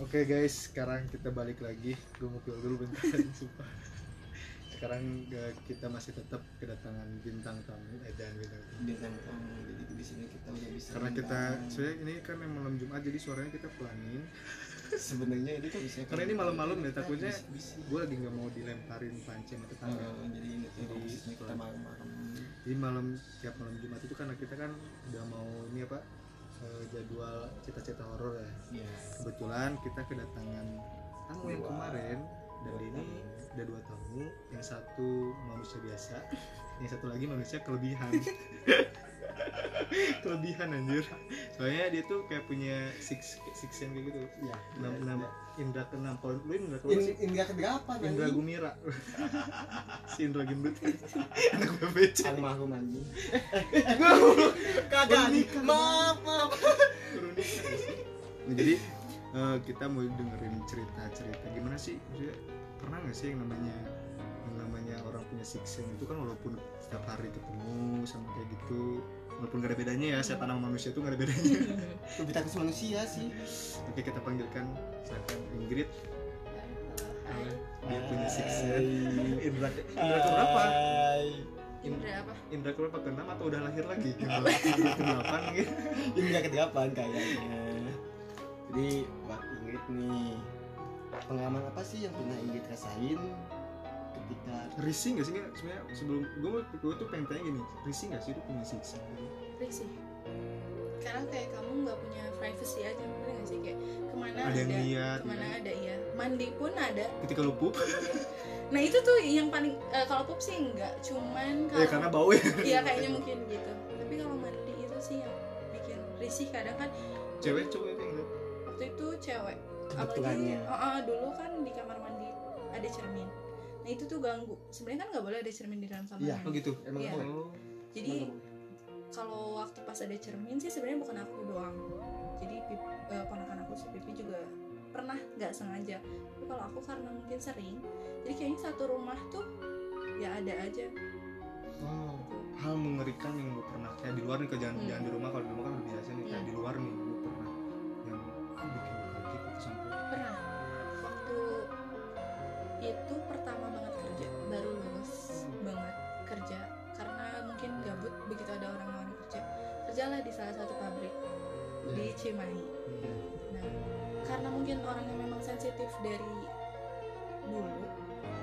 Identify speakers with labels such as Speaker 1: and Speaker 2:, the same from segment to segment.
Speaker 1: Oke guys, sekarang kita balik lagi. Gue mau keluar dulu bentar, sumpah. Sekarang eh, kita masih tetap kedatangan bintang tamu, eh dan bintang tamu.
Speaker 2: bintang tamu jadi di sini kita udah bisa
Speaker 1: Karena kita, sebenarnya ini kan yang malam Jumat, jadi suaranya kita pelanin.
Speaker 2: sebenarnya ini kan bisa
Speaker 1: Karena ini malam-malam ya, takutnya Gue lagi nggak mau dilemparin pancing ke tetangga.
Speaker 2: jadi ini tuh
Speaker 1: Jadi,
Speaker 2: kita malam-malam
Speaker 1: Jadi malam tiap malam Jumat itu karena kita kan udah mau ini apa eh, jadwal cita-cita horor ya.
Speaker 2: ya
Speaker 1: kebetulan kita kedatangan tamu yang kemarin. Dan
Speaker 2: Dua
Speaker 1: ini
Speaker 2: tamu.
Speaker 1: ada dua tamu. Yang satu manusia biasa yang satu lagi manusia kelebihan kelebihan anjir. Soalnya dia tuh kayak punya six six sense kayak gitu.
Speaker 2: Ya
Speaker 1: enam enam indra keenam kalau lu indra
Speaker 2: in
Speaker 1: keenam sih?
Speaker 2: Indra kedelapan
Speaker 1: Indra
Speaker 2: anjing.
Speaker 1: Gumira. Si Indra Gimdut anak BBC
Speaker 2: almarhum anjing.
Speaker 1: Kagak
Speaker 2: maaf maaf.
Speaker 1: Nah, jadi eh, kita mau dengerin cerita-cerita gimana sih? Maksudnya, pernah nggak sih yang namanya yang namanya orang punya six sense itu kan walaupun setiap hari ketemu sama kayak gitu walaupun gak ada bedanya ya setan sama manusia tuh gak ada bedanya.
Speaker 2: Lebih takut manusia sih.
Speaker 1: Oke kita panggilkan silakan Ingrid. Dia punya
Speaker 2: Hai.
Speaker 1: Indra Indra keberapa?
Speaker 2: Hai.
Speaker 3: Indra apa?
Speaker 1: Indra keberapa? Keenam atau udah lahir lagi? Indra Indra kedelapan gitu.
Speaker 2: Indra kedelapan kayaknya. Jadi buat Ingrid nih. Pengalaman apa sih yang pernah Ingrid rasain ketika
Speaker 1: risih gak sih nggak sebenarnya sebelum gue gue tuh pengen tanya gini risih gak sih lu punya sense
Speaker 3: Risih. Karena kayak kamu nggak punya privacy aja, bener nggak sih kayak ke mana
Speaker 1: ada yang lihat
Speaker 3: ke mana
Speaker 1: ya.
Speaker 3: ada iya. Mandi pun ada.
Speaker 1: ketika lu pup
Speaker 3: Nah itu tuh yang paling eh, kalau pup sih enggak, cuman kalau
Speaker 1: ya karena bau ya
Speaker 3: iya kayaknya mungkin gitu. Tapi kalau mandi itu sih yang bikin risih kadang kan
Speaker 1: cewek cowok kayak gitu
Speaker 3: waktu itu cewek. Apalagi oh, oh, dulu kan di kamar mandi ada cermin. Nah itu tuh ganggu. Sebenarnya kan nggak boleh ada cermin di dalam kamar
Speaker 2: Iya.
Speaker 3: mandi.
Speaker 1: oh gitu
Speaker 2: emang
Speaker 3: Iya.
Speaker 2: boleh?
Speaker 3: Jadi kalau waktu pas ada cermin sih sebenarnya bukan aku doang jadi pip, eh, ponakan aku si pipi juga pernah nggak sengaja tapi kalau aku karena mungkin sering jadi kayaknya satu rumah tuh ya ada aja
Speaker 1: oh hal mengerikan yang lu pernah kayak di luar nih ke jangan
Speaker 3: Hmm.
Speaker 1: jangan di rumah kalau di rumah kan udah biasa nih kayak
Speaker 3: Iya.
Speaker 1: di luar nih lu pernah yang bikin
Speaker 3: itu pertama banget kerja baru lulus banget kerja karena mungkin gabut begitu ada orang-orang kerja kerjalah di salah satu pabrik di Cimahi
Speaker 1: Iya.
Speaker 3: Nah, karena mungkin orang yang memang sensitif dari dulu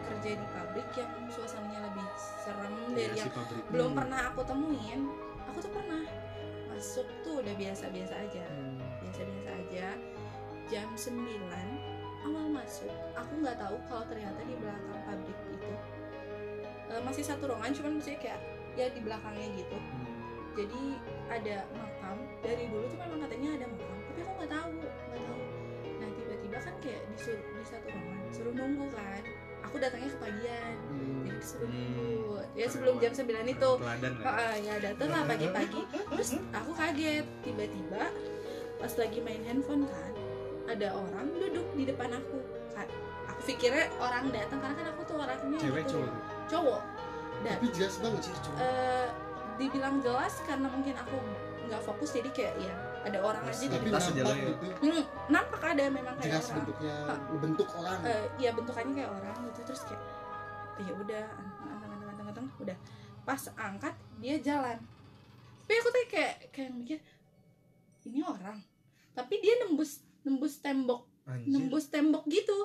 Speaker 3: kerja di pabrik yang suasananya lebih serem dari
Speaker 1: Iya,
Speaker 3: yang
Speaker 1: si pabrik
Speaker 3: belum
Speaker 2: Hmm.
Speaker 3: pernah aku temuin. Aku tuh pernah masuk tuh udah biasa-biasa aja,
Speaker 2: Hmm.
Speaker 3: biasa-biasa aja. Jam 9 awal masuk, aku nggak tahu kalau ternyata di belakang pabrik itu eh, masih satu ruangan, cuman maksudnya kayak ya di belakangnya gitu.
Speaker 2: Hmm.
Speaker 3: jadi ada makam dari dulu tuh memang katanya ada makam tapi aku nggak tahu nggak tahu. Nah tiba-tiba kan kayak disuruh di satu ruangan suruh nunggu kan. Aku datangnya kepagian
Speaker 2: Hmm.
Speaker 3: jadi disuruh
Speaker 1: Hmm.
Speaker 3: nunggu. Ya sebelum jam 9 itu. Oh, ah, ya datang lah pagi-pagi. Terus aku kaget tiba-tiba pas lagi main handphone kan ada orang duduk di depan aku. Aku pikirnya orang datang karena kan aku tuh orangnya
Speaker 1: cewek
Speaker 3: gitu.
Speaker 1: cowok.
Speaker 3: Cowok. Dan
Speaker 2: tapi jelas banget sih cuma
Speaker 3: eh, dibilang jelas karena mungkin aku nggak fokus jadi kayak ya ada orang aja di
Speaker 2: tapi
Speaker 1: pas
Speaker 3: depan.
Speaker 1: aja lah
Speaker 2: nampak
Speaker 1: ya.
Speaker 2: gitu.
Speaker 3: Hmm, nampak ada memang kayak
Speaker 2: jelas
Speaker 3: orang.
Speaker 2: bentuknya
Speaker 3: Ah.
Speaker 2: bentuk orang.
Speaker 3: Eh, ya bentukannya kayak orang gitu terus kayak ya udah anteng anteng anteng anteng udah. Pas angkat dia jalan. Tapi aku tuh kayak kayak mikir ini orang. Tapi dia nembus nembus tembok.
Speaker 1: Anjir.
Speaker 3: Nembus tembok gitu.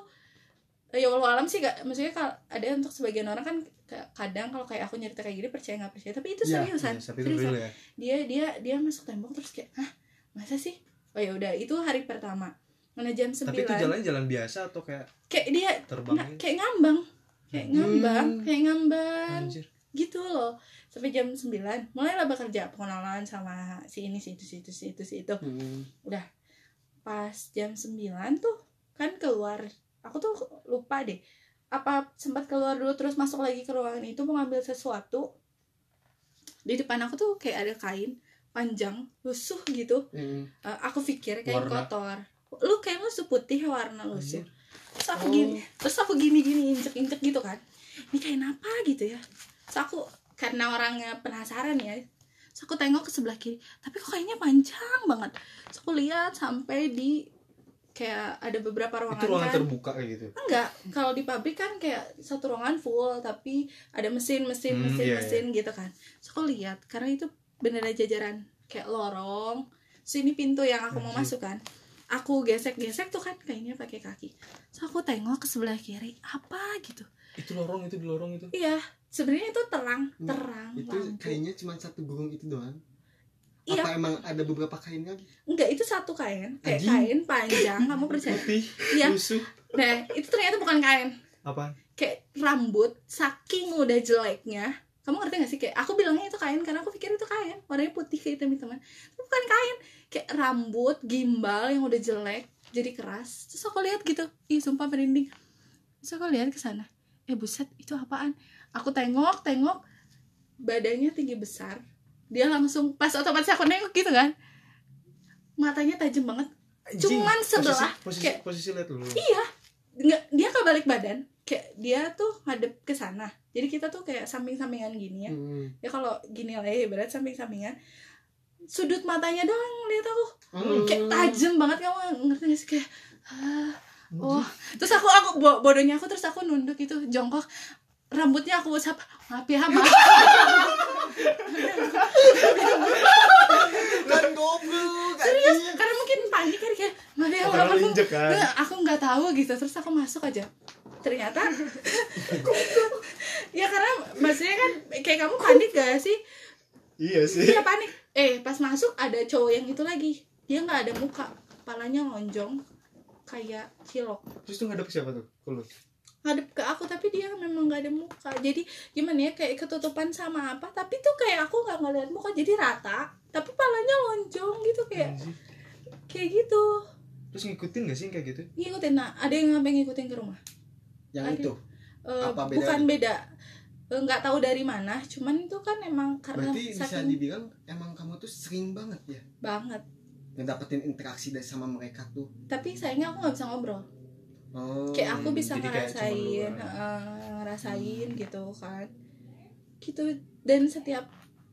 Speaker 3: Ya walau alam sih gak maksudnya kalau ada untuk sebagian orang kan kadang kalau kayak aku nyerita kayak gini percaya nggak percaya. Tapi itu
Speaker 2: Iya,
Speaker 3: seriusan
Speaker 1: Iya, tapi itu
Speaker 3: seriusan
Speaker 1: real ya.
Speaker 3: Dia dia dia masuk tembok terus kayak hah? Masa sih? Oh ya udah itu hari pertama. Mana jam
Speaker 1: tapi itu
Speaker 3: 9
Speaker 1: jalannya jalan biasa atau kayak
Speaker 3: kayak dia
Speaker 1: terbang
Speaker 3: kayak ngambang. Kayak
Speaker 2: Hmm.
Speaker 3: ngambang kayak ngambang.
Speaker 1: Anjir.
Speaker 3: Gitu loh. Sampai jam 9 mulailah bekerja. Pengenalan sama si ini si itu si itu si itu si itu.
Speaker 2: Hmm.
Speaker 3: Pas jam 9 tuh kan keluar aku tuh lupa deh apa sempat keluar dulu terus masuk lagi ke ruangan itu mau ngambil sesuatu di depan aku tuh kayak ada kain panjang lusuh gitu
Speaker 2: Hmm.
Speaker 3: Eh, aku pikir kain
Speaker 1: Warna.
Speaker 3: kotor lu kayak lusuh putih warna lusuh terus aku
Speaker 2: Oh.
Speaker 3: gini terus aku gini gini injek injek gitu kan ini kain apa gitu ya terus aku karena orangnya penasaran ya terus aku tengok ke sebelah kiri tapi kok kayaknya panjang banget. Terus aku lihat sampai di kayak ada beberapa ruangan
Speaker 1: itu ruangan
Speaker 3: kan.
Speaker 1: terbuka kayak gitu?
Speaker 3: Enggak kalau di pabrik kan kayak satu ruangan full tapi ada mesin mesin
Speaker 1: Hmm,
Speaker 3: mesin
Speaker 1: iya,
Speaker 3: mesin gitu kan. So aku lihat karena itu beneran jajaran kayak lorong. Sini pintu yang aku mau masuk kan. Aku gesek gesek tuh kan kayaknya pakai kaki. So aku tengok ke sebelah kiri apa gitu.
Speaker 1: Itu lorong itu di lorong itu?
Speaker 3: Iya sebenarnya itu terang
Speaker 2: Hmm,
Speaker 3: terang
Speaker 2: itu
Speaker 3: lampu.
Speaker 2: kayaknya cuma satu burung itu doang?
Speaker 3: Iya.
Speaker 2: apa emang ada beberapa kain lagi?
Speaker 3: Enggak itu satu kain. Kayak
Speaker 2: Anjing.
Speaker 3: kain panjang kamu percaya?
Speaker 1: Putih
Speaker 3: iya.
Speaker 1: lusuh.
Speaker 3: Nah itu ternyata bukan kain.
Speaker 1: Apa?
Speaker 3: Kayak rambut saking udah jeleknya. Kamu ngerti gak sih? Kayak aku bilangnya itu kain karena aku pikir itu kain. Warnanya putih kayak hitam teman itu bukan kain. Kayak rambut gimbal yang udah jelek jadi keras. Terus aku lihat gitu. Ih sumpah merinding. Terus aku lihat ke sana. Eh buset itu apaan aku tengok tengok badannya tinggi besar. Dia langsung pas otomatis aku nengok gitu kan matanya tajam banget. Cuman sebelah,
Speaker 1: posisi, posisi,
Speaker 3: kayak-
Speaker 1: posisi lihat dulu.
Speaker 3: Iya nggak dia kebalik badan kayak dia tuh ngadep ke sana. Jadi kita tuh kayak samping-sampingan gini ya.
Speaker 2: Hmm.
Speaker 3: ya kalau gini lah ya berat samping-sampingan. Sudut matanya doang lihat aku.
Speaker 2: Hmm.
Speaker 3: kayak tajam banget kamu ngerti gak sih? Kayak ah, oh. Terus aku aku bo- bodohnya aku terus aku nunduk itu jongkok rambutnya aku usap maaf ya maaf
Speaker 2: goblok
Speaker 3: serius? Karena mungkin panik kan kayak maaf ya
Speaker 1: karena
Speaker 3: aku?
Speaker 1: kan.
Speaker 3: Aku nggak tahu gitu. Terus aku masuk aja. Ternyata ya karena maksudnya kan kayak kamu panik gak sih?
Speaker 1: Iya sih.
Speaker 3: Iya panik eh pas masuk ada cowok yang itu lagi. Dia nggak ada muka. Kepalanya lonjong. Kayak cilok.
Speaker 1: Terus tuh ngadep siapa tuh? Lu
Speaker 3: ngadep ke aku tapi dia memang nggak ada muka. Jadi gimana ya kayak ketutupan sama apa tapi tuh kayak aku nggak ngeliat muka jadi rata tapi palanya lonjong gitu kayak
Speaker 1: Anjir.
Speaker 3: kayak gitu.
Speaker 1: Terus ngikutin gak sih kayak gitu?
Speaker 3: Ngikutin nah ada yang sampai ngikutin ke rumah?
Speaker 2: Yang
Speaker 3: Ada.
Speaker 2: itu?
Speaker 3: Eh,
Speaker 2: Apa bedanya?
Speaker 3: bukan beda. Eh, nggak tahu dari mana cuman itu kan emang karena
Speaker 2: berarti bisa
Speaker 3: saking
Speaker 2: dibilang emang kamu tuh sering banget ya?
Speaker 3: Banget.
Speaker 2: Ngedapetin interaksi dari sama mereka tuh?
Speaker 3: Tapi sayangnya aku nggak bisa ngobrol
Speaker 2: oh
Speaker 3: kayak aku bisa
Speaker 1: jadi kayak cuma
Speaker 3: ngerasain eh, ngerasain gitu kan. Gitu. Dan setiap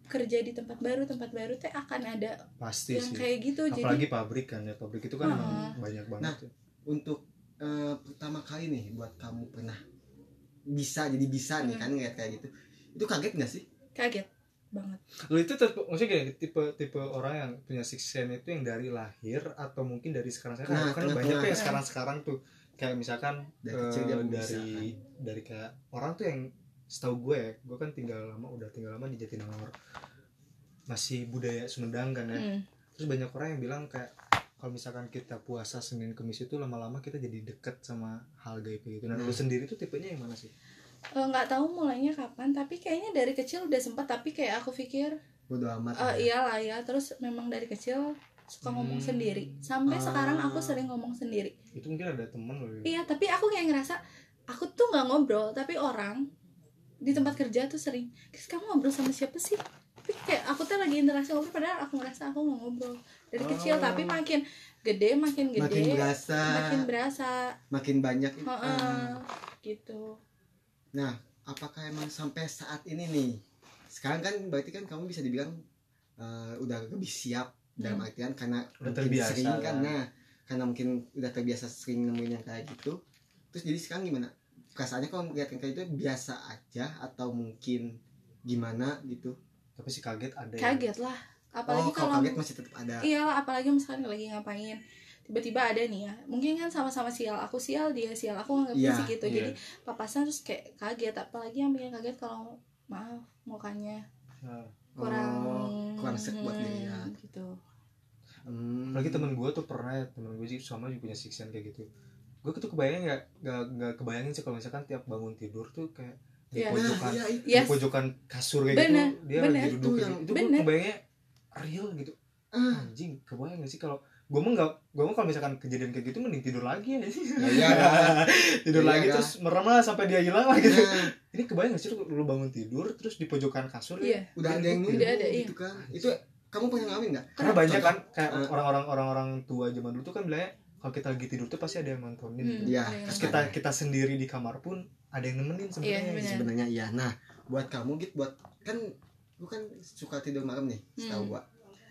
Speaker 3: kerja di tempat baru tempat baru teh akan ada
Speaker 1: pasti
Speaker 3: yang
Speaker 1: sih.
Speaker 3: kayak gitu.
Speaker 1: Apalagi
Speaker 3: jadi
Speaker 1: pabrik kan ya pabrik itu kan emang banyak banget
Speaker 2: Nah.
Speaker 1: ya.
Speaker 2: untuk eh, pertama kali nih buat kamu pernah bisa jadi bisa nih
Speaker 3: Hmm.
Speaker 2: kan ngeliat kayak gitu itu kaget nggak sih?
Speaker 3: Kaget banget.
Speaker 1: Lu itu tipe, maksudnya gini, tipe tipe orang yang punya six sense itu yang dari lahir atau mungkin dari sekarang sekarang
Speaker 2: Nah,
Speaker 1: kan banyak tuh yang sekarang sekarang tuh kayak misalkan
Speaker 2: Dari
Speaker 1: eh,
Speaker 2: kecil dia udah bisa,
Speaker 1: dari dari kayak orang tuh yang setahu gue ya gue kan tinggal lama udah tinggal lama di Jatinangor masih budaya Sumedang kan ya
Speaker 3: Hmm.
Speaker 1: terus banyak orang yang bilang kayak kalau misalkan kita puasa Senin Kemis itu lama-lama kita jadi deket sama hal gaib gitu nah lu
Speaker 2: Hmm.
Speaker 1: sendiri tuh tipenya yang mana sih
Speaker 3: Eh, nggak tahu mulainya kapan tapi kayaknya dari kecil udah sempat tapi kayak aku pikir
Speaker 2: bodo amat
Speaker 3: eh
Speaker 2: lah ya.
Speaker 3: iyalah ya terus memang dari kecil suka ngomong
Speaker 1: Hmm.
Speaker 3: sendiri sampai
Speaker 2: Ah.
Speaker 3: sekarang aku sering ngomong sendiri
Speaker 1: itu mungkin ada temen loh ya.
Speaker 3: Iya, tapi aku kayak ngerasa aku tuh nggak ngobrol, tapi orang di tempat kerja tuh sering, "Kis, kamu ngobrol sama siapa sih?" Tapi kayak aku tuh lagi interaksi ngobrol padahal aku ngerasa aku nggak ngobrol dari kecil,
Speaker 1: Oh.
Speaker 3: tapi makin gede makin gede
Speaker 2: makin berasa
Speaker 3: makin berasa.
Speaker 2: makin banyak
Speaker 3: Heeh,
Speaker 2: Ah.
Speaker 3: gitu.
Speaker 2: nah apakah emang sampai saat ini nih sekarang kan berarti kan kamu bisa dibilang eh, udah lebih siap dalam
Speaker 3: Hmm.
Speaker 2: artian karena
Speaker 1: Udah
Speaker 2: mungkin
Speaker 1: terbiasa
Speaker 2: sering kan
Speaker 1: kan.
Speaker 2: nah karena mungkin udah terbiasa sering nemuin yang kayak gitu. Terus jadi sekarang gimana? Perasaannya kalau melihat yang kayak itu biasa aja atau mungkin gimana gitu?
Speaker 1: Tapi sih kaget ada ya.
Speaker 3: Kaget lah. Apalagi
Speaker 2: oh kalau
Speaker 3: kalau
Speaker 2: kaget masih tetap ada.
Speaker 3: Iya, apalagi misalkan lagi ngapain. Tiba-tiba ada nih ya. Mungkin kan sama-sama sial aku sial dia sial. Aku nggak
Speaker 2: Iya,
Speaker 3: sih gitu.
Speaker 1: iya.
Speaker 3: jadi papasan terus kayak kaget. Apalagi yang bikin kaget kalau maaf mukanya kurang
Speaker 2: oh, kurang sek buat
Speaker 3: hmm,
Speaker 2: dilihat
Speaker 3: gitu
Speaker 2: Hmm.
Speaker 1: apalagi temen gue tuh pernah ya temen gue sih sama juga punya six sense kayak gitu gue tuh kebayang nggak nggak nggak kebayangin sih kalau misalkan tiap bangun tidur tuh kayak di
Speaker 3: Iya.
Speaker 1: pojokan
Speaker 2: iya, itu.
Speaker 1: di
Speaker 3: Yes.
Speaker 1: pojokan kasur kayak
Speaker 3: Bener,
Speaker 1: gitu dia
Speaker 3: bener.
Speaker 1: lagi duduk gitu. itu gue
Speaker 3: bener.
Speaker 1: kebayangnya real gitu
Speaker 2: Ah,
Speaker 1: anjing kebayang gak sih kalau gue mah nggak gue mah kalau misalkan kejadian kayak gitu mending tidur lagi ya
Speaker 2: ya iya dah.
Speaker 1: tidur
Speaker 2: Iya,
Speaker 1: lagi
Speaker 2: dah.
Speaker 1: terus merem lah sampai dia hilang lah gitu
Speaker 2: Nah,
Speaker 1: ini kebayang gak sih lu, lu bangun tidur terus di pojokan kasur ya?
Speaker 3: iya
Speaker 2: udah ada yang nunggu
Speaker 3: iya.
Speaker 2: gitu kan itu kamu pernah ngalamin nggak?
Speaker 1: Karena banyak kan kayak orang-orang orang-orang tua zaman dulu tuh kan bilangnya kalau kita lagi tidur tuh pasti ada yang nontonin
Speaker 3: Hmm,
Speaker 2: Iya,
Speaker 3: ada yang
Speaker 1: terus kita kita sendiri di kamar pun ada yang nemenin
Speaker 3: Iya,
Speaker 1: sebenarnya.
Speaker 3: bener.
Speaker 2: sebenarnya iya. Nah buat kamu gitu buat kan lu kan suka tidur malam nih setahu
Speaker 3: Hmm.
Speaker 2: gua.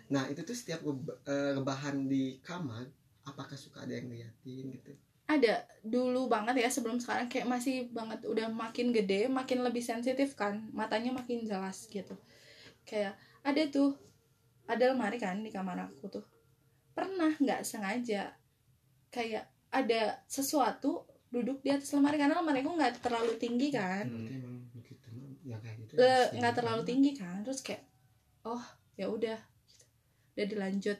Speaker 2: Nah itu tuh setiap eh, rebahan di kamar apakah suka ada yang ngeliatin gitu?
Speaker 3: Ada. Dulu banget ya sebelum sekarang kayak masih banget udah makin gede makin lebih sensitif kan matanya makin jelas gitu. Kayak ada tuh ada lemari kan di kamar aku tuh. Pernah nggak sengaja kayak ada sesuatu duduk di atas lemari? Karena lemari aku nggak terlalu tinggi kan.
Speaker 2: Gitu ya kayak gitu
Speaker 3: Le-
Speaker 2: sih.
Speaker 3: nggak terlalu tinggi kan. Terus kayak oh ya udah. Udah dilanjut.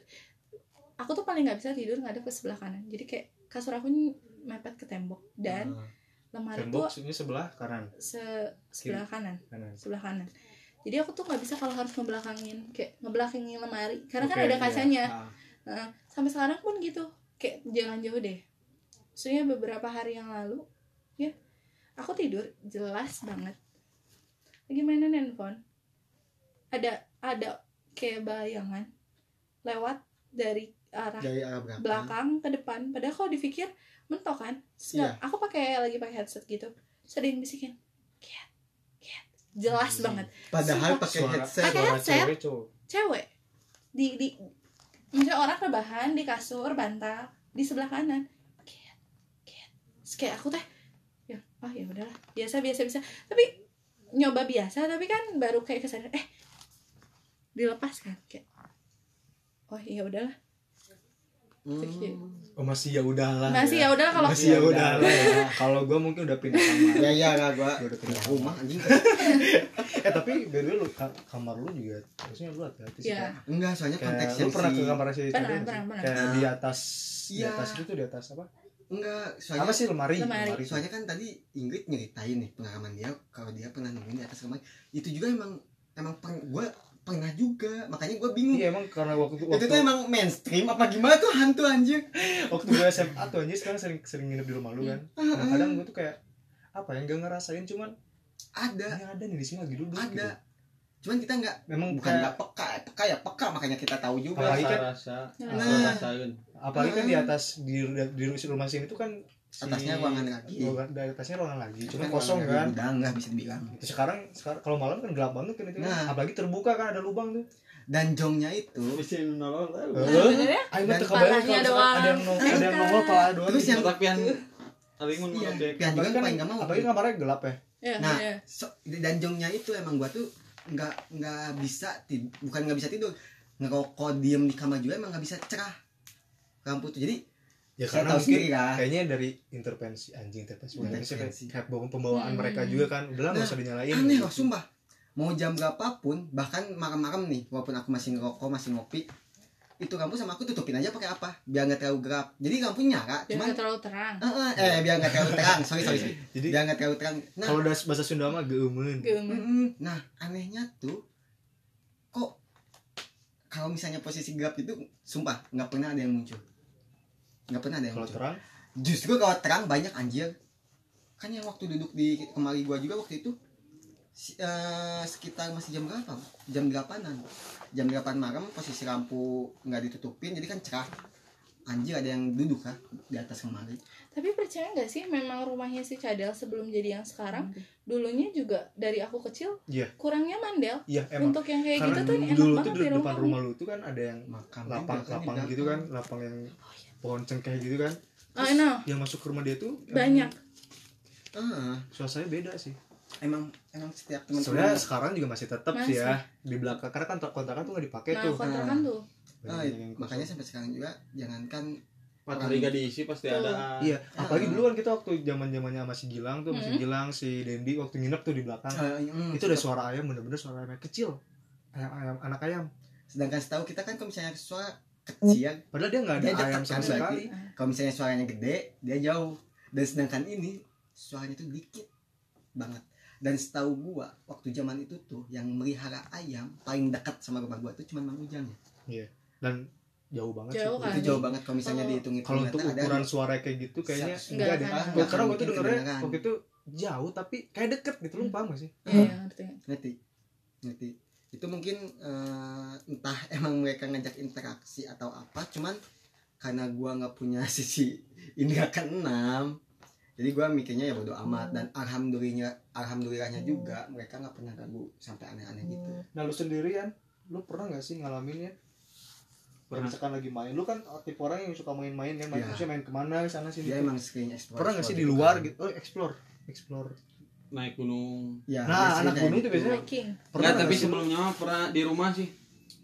Speaker 3: Aku tuh paling nggak bisa tidur ngadep ke sebelah kanan. Jadi kayak kasur aku ini mepet ke tembok. Dan
Speaker 1: Ah,
Speaker 3: lemari
Speaker 1: tembok
Speaker 3: tuh
Speaker 1: ini sebelah kanan?
Speaker 3: se sebelah kanan.
Speaker 1: Kanan.
Speaker 3: Sebelah kanan jadi aku tuh nggak bisa kalau harus ngebelakangin kayak ngebelakangin lemari karena kan
Speaker 1: Oke,
Speaker 3: ada
Speaker 1: iya.
Speaker 3: kacanya.
Speaker 1: Ah,
Speaker 3: Nah, sampai sekarang pun gitu kayak jangan jauh deh. Maksudnya beberapa hari yang lalu ya aku tidur jelas banget. Lagi mainin handphone. Ada ada kayak bayangan lewat dari arah
Speaker 2: dari arah
Speaker 3: belakang. ke depan. Padahal kalau dipikir mentok kan? Terus nggak- aku pakai lagi pakai headset gitu. Sedih bisikin cat jelas
Speaker 2: Anjing.
Speaker 3: banget.
Speaker 2: Padahal pakai headset
Speaker 3: Pakai headset.
Speaker 1: cewek cowok.
Speaker 3: cewek. Di di misalnya orang rebahan di kasur bantal di sebelah kanan. Kayak aku teh ya oh ya udahlah. Biasa biasa bisa tapi nyoba biasa tapi kan baru kayak kesadaran eh dilepas kan? Kayak oh ya udahlah
Speaker 2: Hmm.
Speaker 1: oh masih ya udahlah
Speaker 3: masih ya. udah kalau
Speaker 1: masih ya udahlah ya. kalau gue mungkin udah pindah kamar.
Speaker 2: Ya ya lah gua
Speaker 1: Gua udah pindah
Speaker 2: rumah anjing.
Speaker 1: Eh tapi by the way lu ka- kamar lu juga harusnya lu hati-hati sih
Speaker 3: ya.
Speaker 2: Enggak soalnya konteksnya
Speaker 1: lu pernah ke kamar si
Speaker 3: Pernah,
Speaker 1: sih?
Speaker 3: pernah, pernah.
Speaker 1: kayak di atas di
Speaker 2: Iya.
Speaker 1: atas itu di atas apa?
Speaker 2: Enggak
Speaker 1: apa
Speaker 2: soalnya
Speaker 1: sih lemari?
Speaker 3: Lemari.
Speaker 2: soalnya kan tadi Ingrid nyeritain nih pengalaman dia kalau dia pernah nemuin di atas lemari. Itu juga emang emang peng, gue pernah juga. Makanya gue bingung.
Speaker 1: Iya emang karena waktu
Speaker 2: itu
Speaker 1: waktu
Speaker 2: tuh emang mainstream apa gimana tuh hantu anjir
Speaker 1: waktu gue SMA tuh anjir sekarang sering sering nginep di rumah lu kan.
Speaker 2: Ah,
Speaker 1: nah,
Speaker 2: ah.
Speaker 1: kadang gue tuh kayak apa ya nggak ngerasain cuman
Speaker 2: ada.
Speaker 1: Ini ada nih di sini lagi duduk
Speaker 2: ada.
Speaker 1: gitu.
Speaker 2: cuman kita nggak
Speaker 1: memang
Speaker 2: bukan
Speaker 1: kayak
Speaker 2: nggak peka peka ya peka makanya kita tahu juga.
Speaker 1: Apalagi kan-
Speaker 4: rasa
Speaker 3: Nah.
Speaker 4: rasa rasain
Speaker 1: apalagi kan di atas di di rumah sini tuh kan si-
Speaker 2: Atasnya ruangan lagi.
Speaker 1: ruangan- di atasnya ruangan lagi cuma
Speaker 2: Kan
Speaker 1: kosong kan
Speaker 2: gudang nggak bisa dibilang
Speaker 1: sekarang sekarang kalau malam kan gelap banget kan itu kan.
Speaker 2: Nah.
Speaker 1: apalagi terbuka kan ada lubang tuh
Speaker 2: dan jongnya itu
Speaker 4: bisa nolong tahu
Speaker 3: ya?
Speaker 1: Ayo mah
Speaker 2: Dan
Speaker 1: teu kebayang
Speaker 3: palanya
Speaker 1: kalau misalkan
Speaker 3: doang.
Speaker 1: ada yang nongol ada yang nongol pala doang
Speaker 2: Terus
Speaker 1: gitu.
Speaker 2: yang-
Speaker 4: tapi yang paling mun
Speaker 2: iya pian juga
Speaker 1: apalagi kan
Speaker 2: paling nggak mau
Speaker 1: apalagi kamarnya gelap ya
Speaker 3: ya,
Speaker 2: Nah,
Speaker 3: ya.
Speaker 2: so, dan jongnya itu emang gua tuh nggak nggak bisa bukan nggak bisa tidur ngerokok diem di kamar juga emang nggak bisa cerah lampu tuh jadi
Speaker 1: ya
Speaker 2: saya
Speaker 1: karena
Speaker 2: tahu
Speaker 1: mungkin
Speaker 2: sendiri lah
Speaker 1: kayaknya dari intervensi anjing intervensi intervensi,
Speaker 2: Intervensi.
Speaker 1: kayak bawa- pembawaan
Speaker 3: Hmm.
Speaker 1: mereka juga kan. Udahlah nggak
Speaker 2: Nah,
Speaker 1: usah dinyalain.
Speaker 2: aneh
Speaker 1: gitu.
Speaker 2: loh sumpah. Mau jam berapapun bahkan malam-malam nih walaupun aku masih ngerokok masih ngopi itu lampu sama aku tutupin aja pakai apa? Biar nggak terlalu gelap jadi lampu nyala
Speaker 3: biar
Speaker 2: cuman
Speaker 3: nggak terlalu terang.
Speaker 2: Eh, eh, eh biar nggak terlalu terang. Sorry sorry, sorry.
Speaker 1: jadi
Speaker 2: biar nggak terlalu terang. Nah
Speaker 1: kalau udah bahasa Sunda mah
Speaker 2: mm-mm. nah anehnya tuh kok kalau misalnya posisi gelap itu sumpah nggak pernah ada yang muncul nggak pernah ada yang
Speaker 1: kalau
Speaker 2: muncul
Speaker 1: terang?
Speaker 2: Justru kalau terang banyak anjir. Kan yang waktu duduk di kemari gua juga waktu itu si- eh, sekitar masih jam berapa? Jam delapanan. Jam 8 malam posisi lampu nggak ditutupin jadi kan cerah. Anjir ada yang duduk kan di atas kemari.
Speaker 3: Tapi percaya nggak sih memang rumahnya si Cadel sebelum jadi yang sekarang dulunya juga dari aku kecil
Speaker 1: Iya.
Speaker 3: kurangnya mandel.
Speaker 1: Iya emang.
Speaker 3: Untuk yang kayak
Speaker 1: karena
Speaker 3: gitu tuh enak
Speaker 1: dulu tuh
Speaker 3: banget
Speaker 1: di
Speaker 3: di
Speaker 1: depan
Speaker 3: rumah
Speaker 1: rumah lu tuh kan ada yang
Speaker 2: makam
Speaker 1: lapang
Speaker 2: kan
Speaker 1: lapang gitu kan lapang yang pohon cengkeh gitu kan.
Speaker 3: Oh, no.
Speaker 1: yang masuk ke rumah dia tuh
Speaker 3: banyak.
Speaker 2: Ah,
Speaker 1: suasananya beda sih.
Speaker 2: Emang emang setiap
Speaker 1: sebenarnya
Speaker 2: teman-teman
Speaker 1: sekarang juga masih tetap sih ya di belakang karena kan kontrakan tuh nggak dipakai
Speaker 3: nah
Speaker 1: tuh.
Speaker 3: kontrakan tuh.
Speaker 2: Ah,
Speaker 1: Banyak yang
Speaker 2: makanya sampai sekarang juga jangankan
Speaker 4: materi gak diisi pasti ada.
Speaker 1: Iya
Speaker 2: Ah.
Speaker 1: apalagi dulu kan kita waktu zaman zamannya masih Gilang tuh masih
Speaker 3: Hmm.
Speaker 1: Gilang si Dendi waktu nginep tuh di belakang.
Speaker 2: Eh, mm,
Speaker 1: itu ada suara ayam bener-bener suara ayam kecil. Ayam ayam anak ayam.
Speaker 2: Sedangkan setahu kita kan kalau misalnya suara kecil.
Speaker 1: Padahal dia nggak ada
Speaker 2: Dia
Speaker 1: ayam
Speaker 2: kan
Speaker 1: sama sekali.
Speaker 2: kalau misalnya suaranya gede dia jauh. Dan sedangkan ini suaranya tuh dikit banget. Dan setahu gua waktu zaman itu tuh yang melihara ayam paling dekat sama rumah gua tuh cuma Mang Ujang ya.
Speaker 1: Dan jauh banget
Speaker 3: Jauh
Speaker 1: sih
Speaker 3: kan?
Speaker 2: itu jauh banget kalau misalnya
Speaker 3: Kalau-
Speaker 2: dihitung
Speaker 1: kalau untuk ukuran suara kayak gitu kayaknya enggak deh Gua-
Speaker 2: enggak.
Speaker 1: karena waktu itu dengernya. waktu itu jauh tapi kayak deket gitu lu paham gak sih?
Speaker 3: Iya iya, ngerti.
Speaker 2: Ngerti. Ngerti itu mungkin eh, entah emang mereka ngajak interaksi atau apa cuman karena gua nggak punya sisi indera keenam jadi gua mikirnya ya bodo amat. Dan alhamdulillah alhamdulillahnya juga mereka nggak pernah ganggu sampai aneh-aneh gitu.
Speaker 1: Nah lu sendirian lu pernah nggak sih ngalamin ya? Kayak misalkan lagi main lu kan tipe orang yang suka main-main kan main
Speaker 2: Iya.
Speaker 1: maksudnya main ke mana sana sini
Speaker 2: dia
Speaker 1: tuh.
Speaker 2: emang sering explore
Speaker 1: pernah nggak sih di
Speaker 2: explore
Speaker 1: luar
Speaker 2: kan.
Speaker 1: gitu? Oh explore. Explore
Speaker 4: naik gunung.
Speaker 2: Ya,
Speaker 1: Nah, anak gunung itu
Speaker 2: gitu.
Speaker 1: biasanya-
Speaker 3: hiking.
Speaker 4: Enggak, tapi sebelumnya pernah di rumah sih.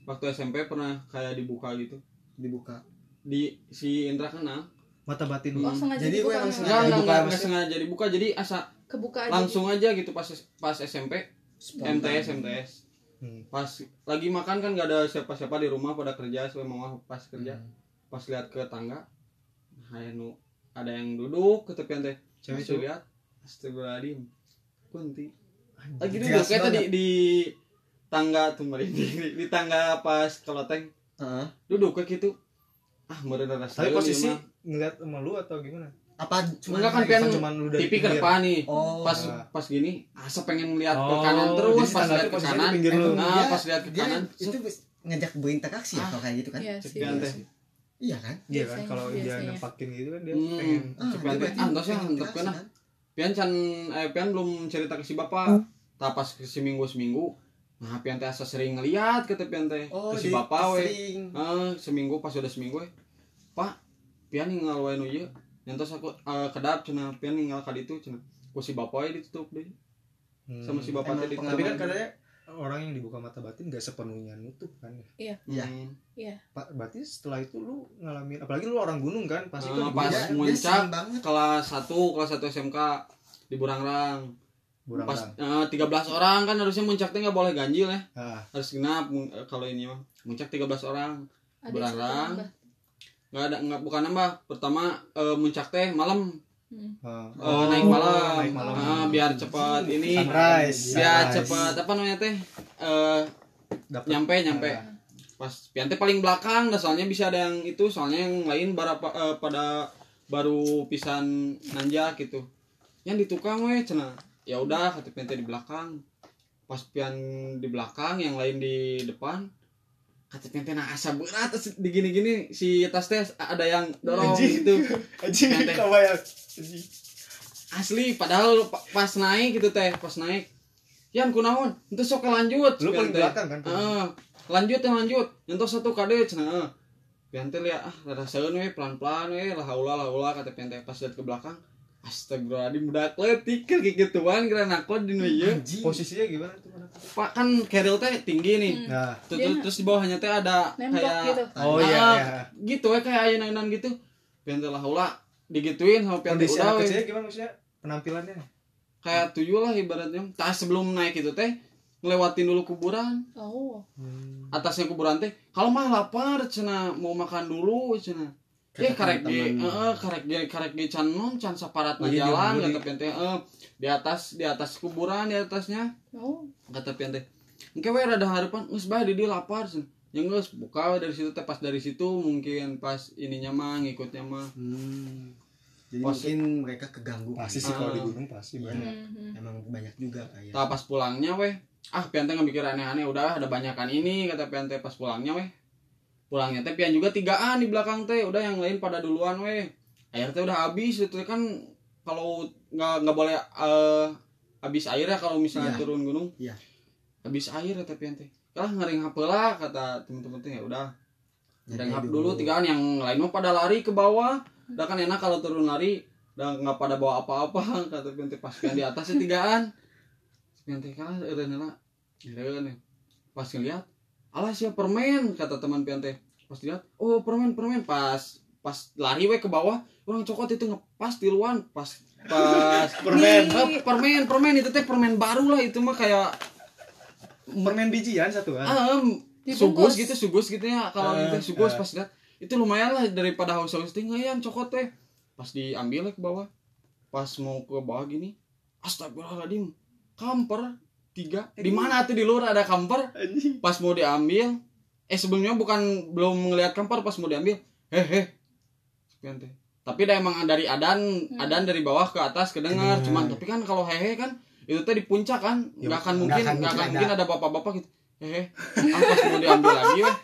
Speaker 4: Waktu SMP pernah kayak dibuka gitu.
Speaker 2: Dibuka.
Speaker 4: Di si Indra kenal
Speaker 1: mata batin.
Speaker 3: Oh
Speaker 2: Jadi gue
Speaker 3: dibuka
Speaker 2: emang sengaja
Speaker 1: dibuka.
Speaker 4: enggak, sengaja dibuka. Jadi asa
Speaker 3: kebuka aja
Speaker 4: langsung aja gitu pas pas SMP
Speaker 2: Spontan.
Speaker 4: MTS MTS
Speaker 1: Hmm.
Speaker 4: pas lagi makan kan gak ada siapa-siapa di rumah pada kerja saya mama pas kerja.
Speaker 1: Hmm.
Speaker 4: pas lihat ke tangga nah nu ada yang duduk ke tepian teh.
Speaker 1: Cewek
Speaker 4: lihat. Astagfirullahaladzim kunti lagi duduk
Speaker 2: Jelas
Speaker 4: kayak tadi di tangga tuh mari di, di tangga pas keloteng
Speaker 2: Heeh.
Speaker 4: duduk kayak gitu ah rasa
Speaker 1: tapi posisi ngeliat sama lu atau gimana
Speaker 2: apa cuma
Speaker 4: Enggak kan, Pian.
Speaker 1: Kan cuman lu dari
Speaker 4: TV ke depan nih
Speaker 2: oh
Speaker 4: pas
Speaker 1: Nah.
Speaker 4: pas gini asa pengen lihat ke
Speaker 1: Oh,
Speaker 4: kanan terus
Speaker 1: jadi
Speaker 4: pas lihat ke kanan
Speaker 1: pinggir lu.
Speaker 2: Emang
Speaker 4: Nah,
Speaker 2: dia-
Speaker 4: pas lihat ke
Speaker 2: dia
Speaker 4: kanan,
Speaker 2: itu ngajak berinteraksi ya
Speaker 4: Ah.
Speaker 2: kalau kayak gitu kan
Speaker 3: iya sih
Speaker 4: Cepian teh
Speaker 2: iya kan
Speaker 1: iya kan
Speaker 3: Biasanya,
Speaker 1: kalau dia
Speaker 3: biasanya.
Speaker 1: nempakin gitu kan dia
Speaker 4: Hmm.
Speaker 1: pengen
Speaker 2: ah, dia berarti
Speaker 4: Ah, enggak sih,
Speaker 2: pengen
Speaker 4: kena.
Speaker 2: kan?
Speaker 4: Pian can eh Pian belum cerita ke si bapak.
Speaker 2: Hmm.
Speaker 4: tak pas ke seminggu seminggu. Nah Pian teh asa sering ngeliat ke teh Pian teh
Speaker 2: oh
Speaker 4: ke si bapak we.
Speaker 2: sering.
Speaker 4: Eh, seminggu pas udah seminggu we. Pak Pian ninggal wae nu ieu. Nyantos aku eh, kedap cenah Pian ninggal ka ditu cenah ku si bapak we ditutup deh.
Speaker 1: Hmm.
Speaker 4: sama si bapak teh
Speaker 1: tapi kan katanya orang yang dibuka mata batin gak sepenuhnya nutup kan
Speaker 2: Iya.
Speaker 4: Hmm.
Speaker 1: Pak, berarti setelah itu lu ngalamin apalagi lu orang gunung kan pasti kan
Speaker 4: pas
Speaker 2: Dia-
Speaker 4: muncak, kelas 1 kelas 1 SMK di Burangrang.
Speaker 1: Burang
Speaker 4: pas eh, 13 orang kan harusnya muncak teh nggak boleh ganjil ya.
Speaker 1: Ah.
Speaker 4: Harus genap eh, kalau ini mah muncak 13 orang.
Speaker 3: Satu nambah.
Speaker 4: nggak ada nggak bukan nambah. Pertama eh, muncak teh malam
Speaker 3: Hmm.
Speaker 1: ah.
Speaker 4: eh, naik malam,
Speaker 1: naik malam
Speaker 4: Ah, biar cepat ini
Speaker 1: sunrise
Speaker 4: biar
Speaker 1: sunrise.
Speaker 4: cepat apa namanya teh eh
Speaker 1: Dapat.
Speaker 4: nyampe nyampe
Speaker 1: Ah.
Speaker 4: pas pian teh paling belakang dah soalnya bisa ada yang itu soalnya yang lain bara, eh, pada baru pisan nanjak gitu yang di tukang weh cenah ya udah kata pian teh di belakang pas pian di belakang yang lain di depan kata teh nah asa berat di gini gini si tas teh ada yang dorong
Speaker 1: Anjing.
Speaker 4: gitu.
Speaker 1: Kebayang. Anjing.
Speaker 4: asli padahal pa- pas naik gitu teh pas naik Yan kunaon? Itu sok lanjut
Speaker 1: lu paling belakang kan
Speaker 4: Ah, lanjut ya lanjut. Nyentuh satu kade cenah pian teh lihat ah rada saeun we pelan-pelan we lah haula lah haula kata pian teh. Pas lihat ke belakang astagfirullahaladzim budak letik kayak gituan kira nakon di nu ieu
Speaker 2: Anjing.
Speaker 1: posisinya gimana tuh
Speaker 4: pak? Kan keril teh tinggi nih.
Speaker 3: Hmm.
Speaker 1: nah.
Speaker 4: Terus, terus, terus di bawahnya teh ada
Speaker 3: nembok
Speaker 4: kayak
Speaker 3: gitu.
Speaker 1: Oh iya
Speaker 4: Ah,
Speaker 1: iya.
Speaker 4: gitu we kayak ayunan gitu. Pian teh lah haula digituin sama pian teh
Speaker 1: kondisi
Speaker 4: udah
Speaker 1: kecilnya gimana maksudnya? Penampilannya
Speaker 4: kayak tuyul lah ibaratnya. Tak sebelum naik itu teh ngelewatin dulu kuburan.
Speaker 3: Oh.
Speaker 1: Hmm.
Speaker 4: atasnya kuburan teh kalau mah lapar cina mau makan dulu cina eh
Speaker 2: Kata
Speaker 4: karek ge heeh karek ge karek ge can non can saparat
Speaker 1: iya,
Speaker 4: jalan
Speaker 1: di-
Speaker 4: kata pian teh eh, di atas di atas kuburan di atasnya
Speaker 3: oh
Speaker 4: kata pian teh engke we rada harapan geus bae di lapar cenah ya geus buka dari situ teh pas dari situ mungkin pas ininya mah ngikutnya mah
Speaker 2: Hmm. Jadi
Speaker 4: Pas-
Speaker 2: mungkin mereka keganggu
Speaker 1: pasti sih kalau di
Speaker 4: Ah.
Speaker 1: gunung pasti
Speaker 2: Iya.
Speaker 1: banyak
Speaker 3: Hmm.
Speaker 2: Emang banyak juga kayak.
Speaker 4: Tah pas pulangnya weh ah pian teh mikir aneh-aneh udah ada banyakan ini kata pian teh pas pulangnya weh pulangnya teh pian juga tigaan di belakang teh. Udah yang lain pada duluan weh. Air teh udah habis itu kan kalau nggak nggak boleh eh, habis air ya kalau misalnya
Speaker 2: Iya.
Speaker 4: turun gunung.
Speaker 2: Iya.
Speaker 4: habis air ya teh pian teh. Lah ngering lah kata temen-temen teh. Ya udah. Ngering hap dulu tigaan yang lain mah pada lari ke bawah. Udah kan enak kalau turun lari udah nggak pada bawa apa-apa kata pian teh. Pas pian di atas tigaan. Pian teh kalah eureun eureun ya. pas ngeliat alah sia permen kata teman pian teh. Pas dilihat oh permen permen. Pas pas lari we ke bawah orang cokot itu ngepas di luar. Pas pas.
Speaker 1: Permen.
Speaker 4: Eh, permen permen. Itu teh permen baru lah itu mah kayak
Speaker 1: permen bijian satu kan
Speaker 4: ah,
Speaker 3: Dibungkus.
Speaker 4: sugus gitu sugus gitu ya kalau
Speaker 1: Eh,
Speaker 4: gitu sugus.
Speaker 1: eh.
Speaker 4: pas lihat itu lumayan lah daripada haus-haus tinggal yang cokot teh. Pas diambil ke bawah pas mau ke bawah gini astagfirullahaladzim kamper tiga. Di mana tuh? Di luar ada kamper.
Speaker 1: Anjing.
Speaker 4: Pas mau diambil. Eh sebelumnya bukan belum ngelihat kamper pas mau diambil. Hehe Sekian teh. tapi dah emang dari adan adan dari bawah ke atas kedengar.
Speaker 1: Kedengar.
Speaker 4: cuman tapi kan kalau hehe kan itu teh di puncak kan.
Speaker 1: Ya,
Speaker 4: nggak akan mungkin nggak akan
Speaker 2: mungkin
Speaker 4: ada bapak-bapak gitu. Hehe ah, pas mau diambil lagi weh.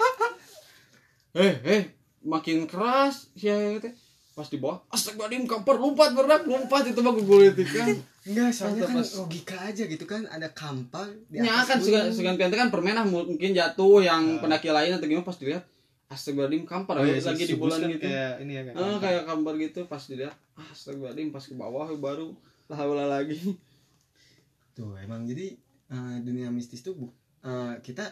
Speaker 4: Eh eh. Makin keras si hehe teh pas di bawah astagfirullahaladzim kamper lompat berat lompat itu mah gugulitik kan.
Speaker 2: Enggak, soalnya kan
Speaker 4: Pas-
Speaker 2: logika aja gitu kan ada kampar di
Speaker 4: Ya kan segan, kan permen ah mungkin jatuh yang
Speaker 1: Nah.
Speaker 4: pendaki lain atau gimana pas dilihat astagfirullahaladzim kampar
Speaker 1: Oh, iya,
Speaker 4: lagi di bulan
Speaker 1: kan
Speaker 4: gitu.
Speaker 1: kayak ini ya kayak
Speaker 4: Eh,
Speaker 1: kampar.
Speaker 4: kayak kampar gitu pas dilihat ah, astagfirullahaladzim pas ke bawah baru lah lagi.
Speaker 2: Tuh emang jadi eh, dunia mistis tuh bu- eh, kita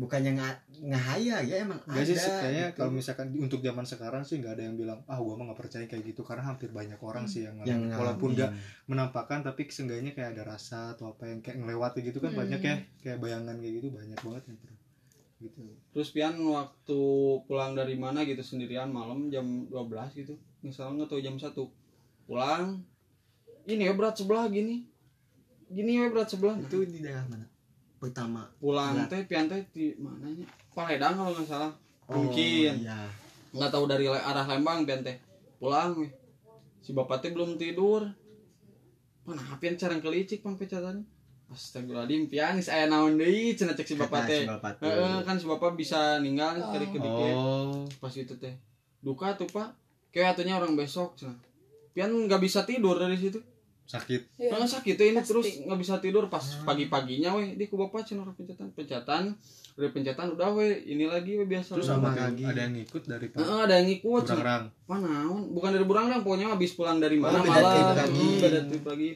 Speaker 2: bukannya nggak ngahaya ya emang
Speaker 1: sih
Speaker 2: ada
Speaker 1: kayaknya
Speaker 2: gitu.
Speaker 1: kalau misalkan untuk zaman sekarang sih nggak ada yang bilang ah gua mah nggak percaya kayak gitu karena hampir banyak orang sih yang,
Speaker 2: yang
Speaker 1: ngalamin. walaupun nggak menampakkan tapi seenggaknya kayak ada rasa atau apa yang kayak ngelewati gitu kan
Speaker 3: Hmm.
Speaker 1: banyak ya kayak bayangan kayak gitu banyak banget yang pernah gitu
Speaker 4: terus pian waktu pulang dari mana gitu sendirian malam jam 12 gitu misalnya nggak tahu jam 1 pulang ini ya berat sebelah gini gini ya berat sebelah
Speaker 2: itu di daerah mana pertama.
Speaker 4: Pulang teh pian teh di mananya? Paledang kalau nggak salah.
Speaker 2: Oh,
Speaker 4: mungkin.
Speaker 2: iya.
Speaker 4: nggak tahu dari arah Lembang pian teh. Pulang si bapak teh belum tidur. Mana pian carang kelicik pang pecatan Astagfirullahaladzim pian saya naon deui cenah cek si bapak teh.
Speaker 2: si.
Speaker 4: Heeh, kan si bapak bisa ninggal
Speaker 3: Oh.
Speaker 4: kali kedikit
Speaker 1: oh.
Speaker 4: Pas itu teh. Duka tuh pak. Kayak atunya orang besok cenah. Pian nggak bisa tidur dari situ
Speaker 1: sakit
Speaker 3: Iya.
Speaker 4: Karena sakit tuh ini
Speaker 3: Pasti.
Speaker 4: terus nggak bisa tidur pas pagi-paginya weh di ku bapak cenah orang pencatan pencatan udah pencatan udah weh ini lagi weh biasa
Speaker 1: terus sama
Speaker 2: lagi.
Speaker 1: lagi ada yang ngikut dari pak
Speaker 4: Heeh, ada yang ngikut.
Speaker 1: Burangrang
Speaker 4: Mana naon? bukan dari Burangrang pokoknya habis pulang dari mana
Speaker 2: beda trip
Speaker 4: malam
Speaker 2: lagi.
Speaker 4: Hmm, beda trip lagi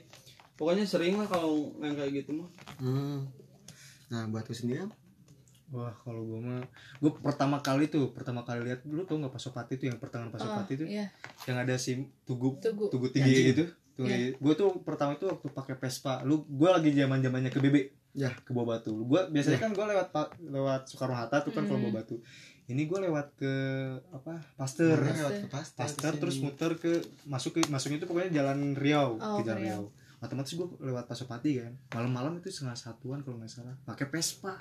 Speaker 4: pokoknya sering lah kalau yang kayak gitu mah
Speaker 2: Hmm. nah buat lu sendiri
Speaker 1: wah kalau gua mah gua pertama kali tuh pertama kali lihat dulu tau nggak pasopati tuh yang pertengahan
Speaker 3: Oh,
Speaker 1: pasopati tuh
Speaker 3: iya.
Speaker 1: yang ada si tugu
Speaker 3: Tugu.
Speaker 1: tugu tinggi
Speaker 2: Anjing.
Speaker 1: Tuh
Speaker 3: Iya.
Speaker 1: gue tuh pertama itu waktu pakai Vespa. Lu gue lagi zaman zamannya ke BB
Speaker 2: Ya.
Speaker 1: ke bawah batu. Gue biasanya kan gue lewat lewat Soekarno Hatta tuh kan kalau
Speaker 3: Hmm.
Speaker 1: bawah batu. Ini gue lewat ke apa Pasteur.
Speaker 2: Mana lewat ke Pasteur
Speaker 1: Pasteur terus muter ke masuk ke masuknya itu pokoknya jalan Riau
Speaker 3: Oh,
Speaker 1: ke jalan
Speaker 3: Riau.
Speaker 1: Riau. Otomatis gue lewat Pasopati kan. Malam-malam itu setengah satuan kalau nggak salah. Pakai Vespa.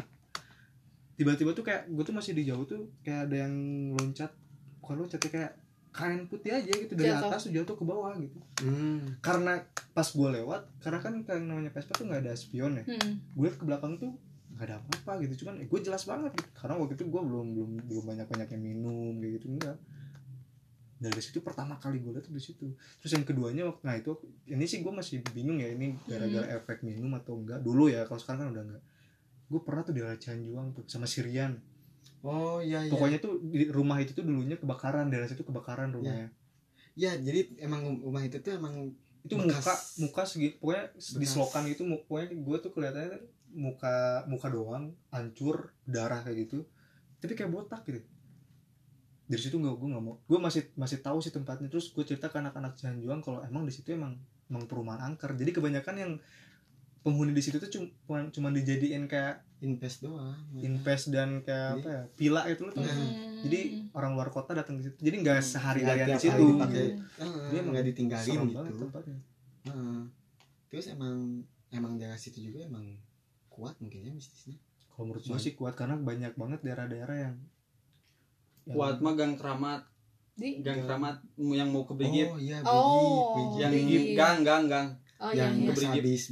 Speaker 1: Tiba-tiba tuh kayak gue tuh masih di jauh tuh kayak ada yang loncat. Bukan loncat ya kayak kain putih aja gitu dari
Speaker 3: Jatuh.
Speaker 1: atas tuh jatuh ke bawah gitu
Speaker 2: Hmm.
Speaker 1: karena pas gue lewat karena kan yang namanya Vespa tuh nggak ada spion ya
Speaker 3: Hmm.
Speaker 1: gue ke belakang tuh nggak ada apa-apa gitu cuman eh, gue jelas banget gitu. karena waktu itu gue belum belum belum banyak banyak yang minum kayak gitu enggak dari situ pertama kali gue liat tuh di situ terus yang keduanya waktu nah itu ini sih gue masih bingung ya ini gara-gara efek minum atau enggak dulu ya kalau sekarang kan udah enggak gue pernah tuh di Cianjuang tuh sama Sirian
Speaker 2: oh iya iya.
Speaker 1: Pokoknya tuh di rumah itu tuh dulunya kebakaran daerah situ kebakaran rumahnya.
Speaker 2: Ya jadi emang rumah itu tuh emang
Speaker 1: itu
Speaker 2: Bekas.
Speaker 1: muka muka segi pokoknya di
Speaker 2: Bekas.
Speaker 1: selokan gitu mu- pokoknya gue tuh kelihatannya muka muka doang hancur darah kayak gitu. Tapi kayak botak gitu. Dari situ nggak gue nggak mau. Gue masih masih tahu sih tempatnya. Terus gue cerita ke anak-anak Cianjuang kalau emang di situ emang emang perumahan angker. Jadi kebanyakan yang penghuni di situ tuh cuma cuma dijadiin kayak
Speaker 2: invest doang
Speaker 1: invest dan kayak apa ya pila itu loh tuh
Speaker 3: Hmm.
Speaker 1: jadi orang luar kota datang ke situ jadi nggak sehari-harian
Speaker 2: Nggak
Speaker 1: di
Speaker 2: tiap
Speaker 1: situ
Speaker 2: dipakai.
Speaker 1: gitu. Dia emang
Speaker 2: nggak ditinggalin
Speaker 1: serem
Speaker 2: gitu Heeh. terus emang emang daerah situ juga emang kuat mungkin ya mistisnya
Speaker 1: Kalau menurut gue sih kuat karena banyak banget daerah-daerah yang, yang
Speaker 4: kuat mah gang keramat
Speaker 3: Di.
Speaker 4: gang keramat yang mau ke Brigit
Speaker 2: oh iya
Speaker 3: Oh.
Speaker 2: Brigit
Speaker 4: yang
Speaker 3: Brigit.
Speaker 4: Brigit gang gang gang
Speaker 3: Oh iya
Speaker 2: yang
Speaker 3: iya.
Speaker 4: ke Brigit.
Speaker 2: habis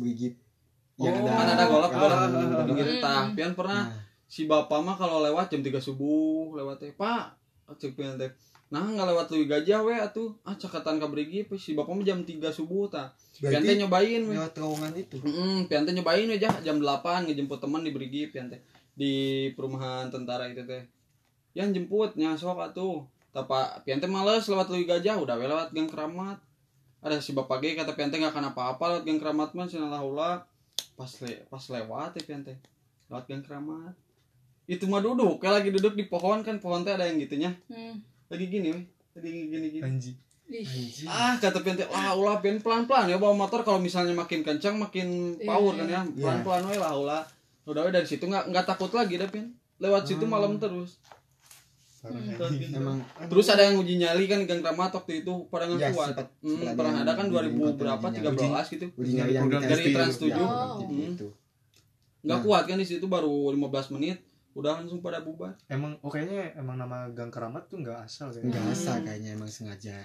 Speaker 2: Brigit
Speaker 1: Oh,
Speaker 4: kan ada golok
Speaker 2: yang
Speaker 4: golok
Speaker 2: ada
Speaker 4: Brigit
Speaker 3: Hmm.
Speaker 4: tah pian pernah
Speaker 2: Nah,
Speaker 4: si bapak mah kalau lewat jam 3 subuh lewat teh pak cek pian teh. Nah nggak lewat lu gajah we atuh. Ah cakatan ka Brigit we. si bapak mah jam 3 subuh tah pian teh nyobain we.
Speaker 2: lewat terowongan itu?
Speaker 4: Heeh, pian teh nyobain aja jam 8 ngejemput teman di Brigit pian teh. Di perumahan tentara itu teh. Yang jemputnya sok atuh. Tapa pian teh males lewat lu gajah. Udah we lewat gang keramat. Ada si bapak ge kata pian teh nggak akan apa-apa lewat gang keramat mah cenah ulah pas le pas lewat teh pian teh. Lewat gang keramat. Itu mah duduk kayak lagi duduk di pohon kan pohon teh ada yang gitunya.
Speaker 3: Hmm.
Speaker 4: lagi gini weh lagi gini gini.
Speaker 1: Anji
Speaker 3: Ih.
Speaker 2: Anjing.
Speaker 4: ah kata pian teh ah ulah pian pelan pelan ya bawa motor kalau misalnya makin kencang makin
Speaker 3: Iya,
Speaker 4: power kan ya.
Speaker 2: Iya.
Speaker 4: pelan pelan we lah ulah. Udah we dari situ nggak nggak takut lagi dah pian lewat situ
Speaker 2: Hmm.
Speaker 4: malam terus
Speaker 3: Hmm.
Speaker 1: anjing.
Speaker 2: emang
Speaker 4: terus ada yang uji nyali kan gang keramat waktu itu pada
Speaker 2: Ya,
Speaker 4: kuat
Speaker 2: sempat-
Speaker 4: hmm,
Speaker 2: sempat ada
Speaker 4: pernah ada kan
Speaker 2: di
Speaker 4: 2000
Speaker 2: lingkungan
Speaker 4: berapa
Speaker 2: uji
Speaker 4: 13 gitu
Speaker 2: uji nyali yang
Speaker 1: dari Trans
Speaker 2: itu,
Speaker 4: 7.
Speaker 2: ya,
Speaker 3: Oh.
Speaker 2: gitu.
Speaker 4: Hmm.
Speaker 2: Itu.
Speaker 4: nggak
Speaker 2: Nah.
Speaker 4: kuat kan di situ baru 15 menit udah langsung pada bubar
Speaker 1: emang oh kayaknya emang nama gang keramat tuh nggak asal
Speaker 2: nggak
Speaker 1: kayaknya
Speaker 3: Hmm.
Speaker 2: asal kayaknya emang sengaja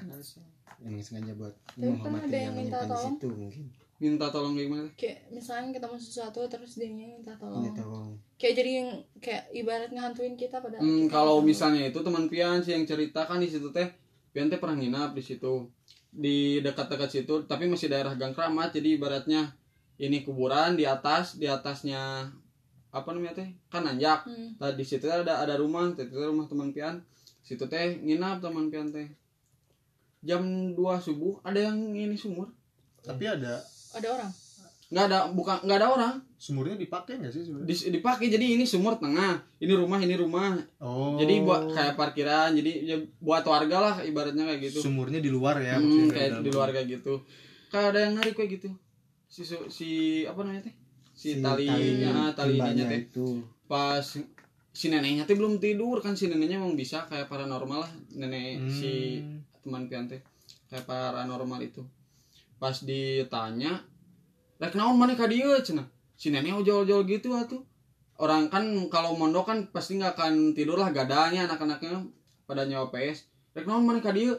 Speaker 2: emang sengaja buat
Speaker 3: Tapi
Speaker 2: menghormati
Speaker 3: ada yang
Speaker 2: yang
Speaker 3: minta
Speaker 2: menyimpan di
Speaker 3: tolong.
Speaker 2: situ mungkin
Speaker 4: minta tolong kayak gimana
Speaker 3: Kayak misalnya ketemu sesuatu terus dia minta tolong.
Speaker 2: minta tolong
Speaker 3: Kayak jadi yang kayak ibarat ngehantuin kita pada
Speaker 4: Hmm, kalau misalnya itu teman Pian sih yang cerita kan di situ teh Pian teh pernah nginap di situ di dekat-dekat situ tapi masih daerah Gang Keramat jadi ibaratnya ini kuburan di atas di atasnya apa namanya teh kan nanjak
Speaker 3: Hmm.
Speaker 4: Nah, di situ ada ada rumah, teh itu rumah teman pian. Situ teh nginap teman pian teh. Jam 2 subuh ada yang ini sumur.
Speaker 1: tapi ada
Speaker 3: Ada orang.
Speaker 4: Nggak ada bukan nggak ada orang.
Speaker 1: sumurnya dipakai nggak sih sebenarnya
Speaker 4: Dis- dipakai jadi ini sumur tengah. Ini rumah, ini rumah.
Speaker 1: oh
Speaker 4: Jadi buat kayak parkiran. Jadi ya buat warga lah ibaratnya kayak gitu.
Speaker 1: sumurnya di luar ya
Speaker 4: Hmm, kayak di luar kayak gitu. Kayak ada yang narik kayak gitu. Si si apa namanya teh? Si, talinya, tali ininya
Speaker 2: timbanya
Speaker 4: teh.
Speaker 2: itu
Speaker 4: pas si neneknya teh belum tidur kan si neneknya emang bisa kayak paranormal lah nenek
Speaker 1: Hmm.
Speaker 4: si teman pian teh kayak paranormal itu pas ditanya rek naon mana ka dieu cenah si nenek ojol-ojol gitu atuh orang kan kalau mondok kan pasti nggak akan tidur lah gadanya anak-anaknya pada nyawa PS rek naon mana ka dieu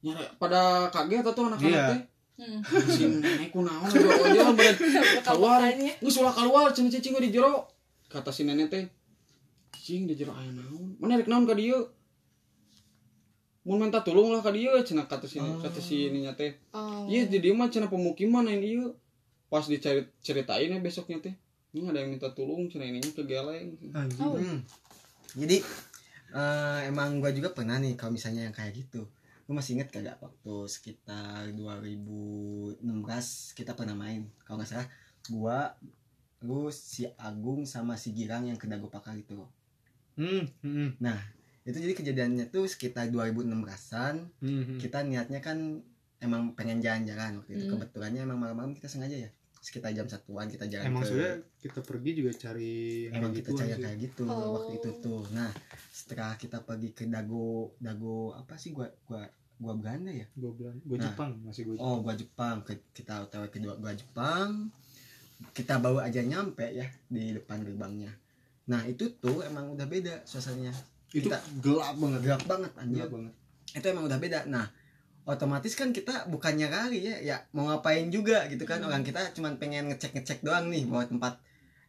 Speaker 4: nyari pada kaget atau anak-anak
Speaker 1: Iya.
Speaker 4: teh
Speaker 3: Hmm.
Speaker 4: si nenek kunaon ojol-ojol bener keluar. Geus ulah keluar cing cing di jero. Kata si nenek teh. Cing di jero aya naon? Mana rek naon ka dieu? Mun minta tolong lah ka dieu cenah kata si kata si ininya teh.
Speaker 3: Oh.
Speaker 4: Iya di dieu mah cenah pemukiman yang dieu. Pas dicari ceritain ya besoknya teh. Ini ada yang minta tolong cenah ininya kegeleng.
Speaker 1: Anjing.
Speaker 3: Oh.
Speaker 2: Hmm. Jadi eh, emang gua juga pernah nih kalau misalnya yang kayak gitu. Gue masih inget kagak waktu sekitar 2016 kita pernah main. Kalau nggak salah gua lu si Agung sama si Girang yang ke Dago Pakar itu.
Speaker 1: Hmm, hmm,
Speaker 2: Itu jadi kejadiannya tuh sekitar 2016-an.
Speaker 1: hmm, hmm.
Speaker 2: Kita niatnya kan emang pengen jalan-jalan waktu itu.
Speaker 3: Hmm.
Speaker 2: Kebetulannya emang malam-malam kita sengaja ya. Sekitar jam satuan kita jalan
Speaker 1: emang
Speaker 2: ke
Speaker 1: sudah kita pergi juga cari
Speaker 2: emang
Speaker 1: kayak
Speaker 2: kita cari
Speaker 1: sih.
Speaker 2: kayak gitu
Speaker 3: Oh.
Speaker 2: waktu itu tuh nah setelah kita pergi ke dago dago apa sih gua gua gua Belanda ya
Speaker 1: gua bilang gua
Speaker 2: Nah.
Speaker 1: Jepang masih gua
Speaker 2: oh gua Jepang ke- kita otw kedua gua Jepang kita baru aja nyampe ya di depan gerbangnya nah itu tuh emang udah beda suasananya
Speaker 1: itu
Speaker 2: kita-
Speaker 1: gelap banget.
Speaker 2: gelap banget anjir
Speaker 1: gelap banget.
Speaker 2: Itu emang udah beda. Nah otomatis kan kita bukannya kali ya ya mau ngapain juga gitu kan.
Speaker 3: Hmm.
Speaker 2: orang kita cuman pengen ngecek ngecek doang nih bahwa tempat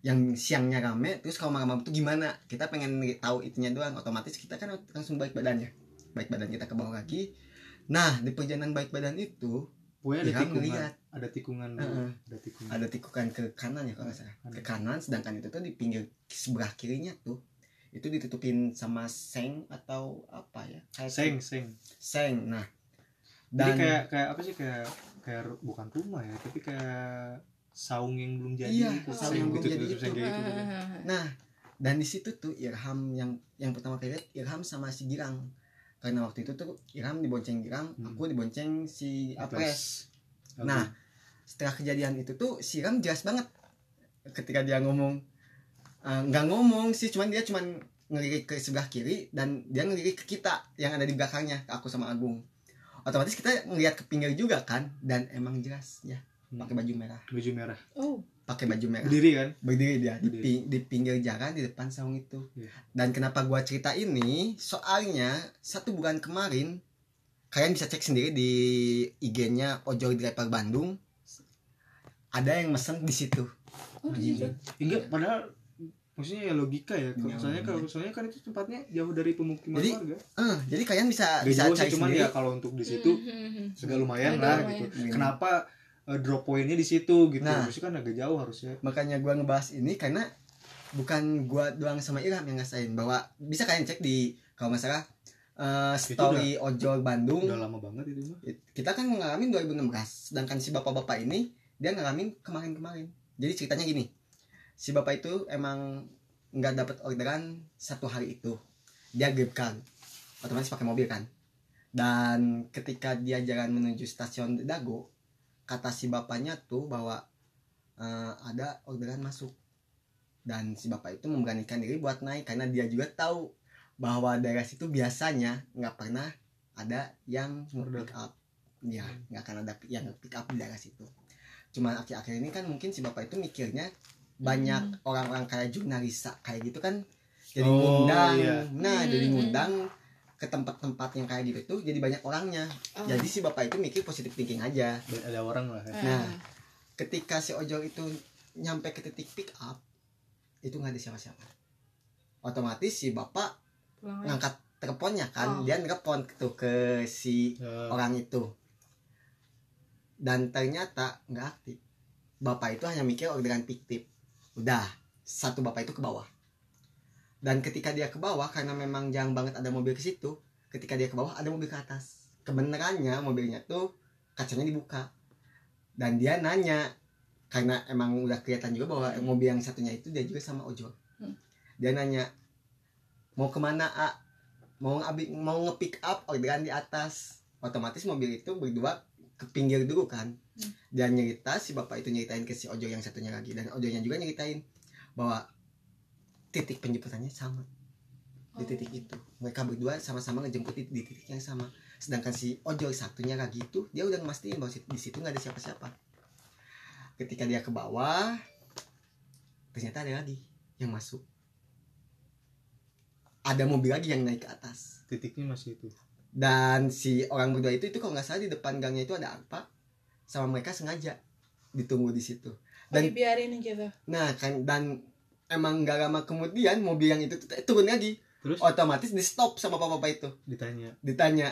Speaker 2: yang siangnya rame terus kalau malam-malam tuh gimana? Kita pengen tahu itunya doang. Otomatis kita kan langsung baik badannya. Baik badan kita ke bawah lagi. Nah di perjalanan baik badan itu
Speaker 1: pokoknya ada
Speaker 2: Ilham
Speaker 1: tikungan.
Speaker 2: ngeliat.
Speaker 1: Ada tikungan dulu.
Speaker 2: Heeh.
Speaker 1: ada tikungan.
Speaker 2: Ada tikukan ke kanan ya kalau nggak salah. Ke kanan sedangkan itu tuh di pinggir sebelah kirinya tuh itu ditutupin sama seng atau apa ya kayak
Speaker 1: seng seng
Speaker 2: seng nah
Speaker 1: jadi
Speaker 2: dan
Speaker 1: kayak kayak apa sih kayak kayak bukan rumah ya tapi kayak saung yang belum jadi
Speaker 2: Iya,
Speaker 1: gitu.
Speaker 2: saung
Speaker 1: Seng
Speaker 2: yang belum
Speaker 1: gitu,
Speaker 2: jadi
Speaker 1: seng
Speaker 2: itu.
Speaker 1: kayak gitu, gitu.
Speaker 2: Nah, dan di situ tuh Irham yang yang pertama kali lihat Irham sama si Girang. Karena waktu itu tuh Irham dibonceng Girang,
Speaker 1: Hmm.
Speaker 2: aku dibonceng si Apres. Nah, setelah kejadian itu tuh si Irham jelas banget ketika dia ngomong eh, nggak ngomong sih, cuman dia cuman ngelirik ke sebelah kiri dan dia ngelirik ke kita yang ada di belakangnya, ke aku sama Agung. Otomatis kita ngelihat ke pinggir juga kan dan emang jelas ya
Speaker 1: Hmm.
Speaker 2: pakai baju merah,
Speaker 1: baju merah
Speaker 3: Oh.
Speaker 2: pakai baju merah
Speaker 1: berdiri kan
Speaker 2: berdiri dia di,
Speaker 1: Berdiri.
Speaker 2: pi- di pinggir jalan di depan saung itu
Speaker 1: Iya.
Speaker 2: dan kenapa gua cerita ini soalnya satu bulan kemarin kalian bisa cek sendiri di IG-nya Ojol Driver Bandung ada yang mesen di situ
Speaker 3: Oh, di situ.
Speaker 1: enggak padahal maksudnya ya logika ya kalau
Speaker 2: Iya,
Speaker 1: soalnya kalau soalnya kan itu tempatnya jauh dari pemukiman
Speaker 2: Jadi,
Speaker 1: warga.
Speaker 2: eh jadi kalian bisa
Speaker 1: Gak
Speaker 2: bisa
Speaker 1: jauh sih
Speaker 2: cari
Speaker 1: cuman
Speaker 2: sendiri.
Speaker 1: ya kalau untuk di situ
Speaker 3: Hmm, hmm,
Speaker 1: segala lumayan
Speaker 3: Agak
Speaker 1: lah
Speaker 3: lumayan.
Speaker 1: gitu.
Speaker 2: Iya.
Speaker 1: kenapa eh, drop pointnya di situ gitu?
Speaker 2: Nah.
Speaker 1: maksudnya kan agak jauh harusnya.
Speaker 2: Makanya gua ngebahas ini karena bukan gua doang sama Ilham yang ngasain bahwa bisa kalian cek di kalau nggak salah eh, story Ojol Bandung.
Speaker 1: udah lama banget itu mah.
Speaker 2: It- kita kan ngalamin 2016 sedangkan si bapak-bapak ini dia ngalamin kemarin-kemarin. Jadi ceritanya gini si bapak itu emang nggak dapat orderan satu hari itu. Dia grab car otomatis pakai mobil kan. Dan ketika dia jalan menuju stasiun Dago kata si bapaknya tuh bahwa eh, ada orderan masuk. Dan si bapak itu memberanikan diri buat naik karena dia juga tahu bahwa daerah situ biasanya nggak pernah ada yang pick up. Ya nggak akan ada yang pick up di daerah situ. Cuman akhir-akhir ini kan mungkin si bapak itu mikirnya banyak orang-orang kayak jurnalisa kayak gitu kan jadi
Speaker 1: Oh,
Speaker 2: ngundang.
Speaker 1: iya.
Speaker 2: nah
Speaker 3: Hmm,
Speaker 2: jadi ngundang ke tempat-tempat yang kayak gitu tuh jadi banyak orangnya.
Speaker 3: Oh.
Speaker 2: jadi si bapak itu mikir positif thinking aja.
Speaker 1: Ada orang lah. Ya.
Speaker 2: Nah, ketika si ojol itu nyampe ke titik pick up itu nggak ada siapa-siapa. Otomatis si bapak
Speaker 3: Pulang aja.
Speaker 2: ngangkat teleponnya kan
Speaker 3: Oh.
Speaker 2: dia nelfon tuh ke si
Speaker 1: Ya,
Speaker 2: orang itu. Dan ternyata nggak aktif. Bapak itu hanya mikir orderan fiktif udah satu bapak itu ke bawah. Dan ketika dia ke bawah karena memang jarang banget ada mobil ke situ ketika dia ke bawah ada mobil ke atas. Kebenarannya mobilnya tuh kacanya dibuka. Dan dia nanya karena emang udah kelihatan juga bahwa mobil yang satunya itu dia juga sama ojol.
Speaker 3: Hmm.
Speaker 2: dia nanya mau ke mana a? Mau ngabi mau nge-pick up orderan di atas. Otomatis mobil itu berdua ke pinggir dulu kan.
Speaker 3: Hmm.
Speaker 2: dan nyerita si bapak itu nyeritain ke si ojol yang satunya lagi. Dan ojolnya juga nyeritain bahwa titik penjemputannya sama. Di
Speaker 3: Oh.
Speaker 2: titik itu. Mereka berdua sama-sama ngejemput di, di titik yang sama. Sedangkan si ojol satunya lagi itu dia udah ngemastiin bahwa di situ nggak ada siapa-siapa. Ketika dia ke bawah ternyata ada lagi yang masuk. Ada mobil lagi yang naik ke atas.
Speaker 1: Titiknya masih itu
Speaker 2: dan si orang berdua itu itu kalau nggak salah di depan gangnya itu ada apa? Sama mereka sengaja ditunggu di situ.
Speaker 3: Dan biarin gitu.
Speaker 2: nah kan dan emang nggak lama kemudian mobil yang itu tuh turun lagi.
Speaker 1: Terus?
Speaker 2: Otomatis di stop sama bapak-bapak itu.
Speaker 1: Ditanya.
Speaker 2: Ditanya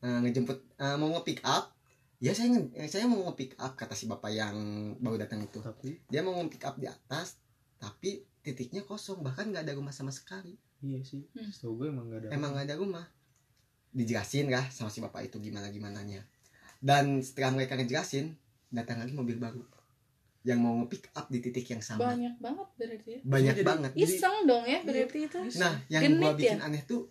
Speaker 2: "Eh, ngejemput eh, mau nge-pick up? Ya saya nge- eh, saya mau nge-pick up kata si bapak yang baru datang itu.
Speaker 1: Tapi?
Speaker 2: Dia mau nge-pick up di atas tapi titiknya kosong bahkan nggak ada rumah sama sekali.
Speaker 1: Iya sih.
Speaker 3: Hmm.
Speaker 1: setahu gue emang gak ada
Speaker 2: emang nggak ada rumah dijelasin lah sama si bapak itu gimana gimananya dan setelah mereka ngejelasin datang lagi mobil baru yang mau nge-pick up di titik yang sama
Speaker 3: Banyak banget berarti ya.
Speaker 2: banyak
Speaker 1: Jadi-
Speaker 2: banget
Speaker 3: Iseng dong ya berarti itu.
Speaker 2: nah yang
Speaker 3: Genit
Speaker 2: gua
Speaker 3: ya?
Speaker 2: bikin aneh tuh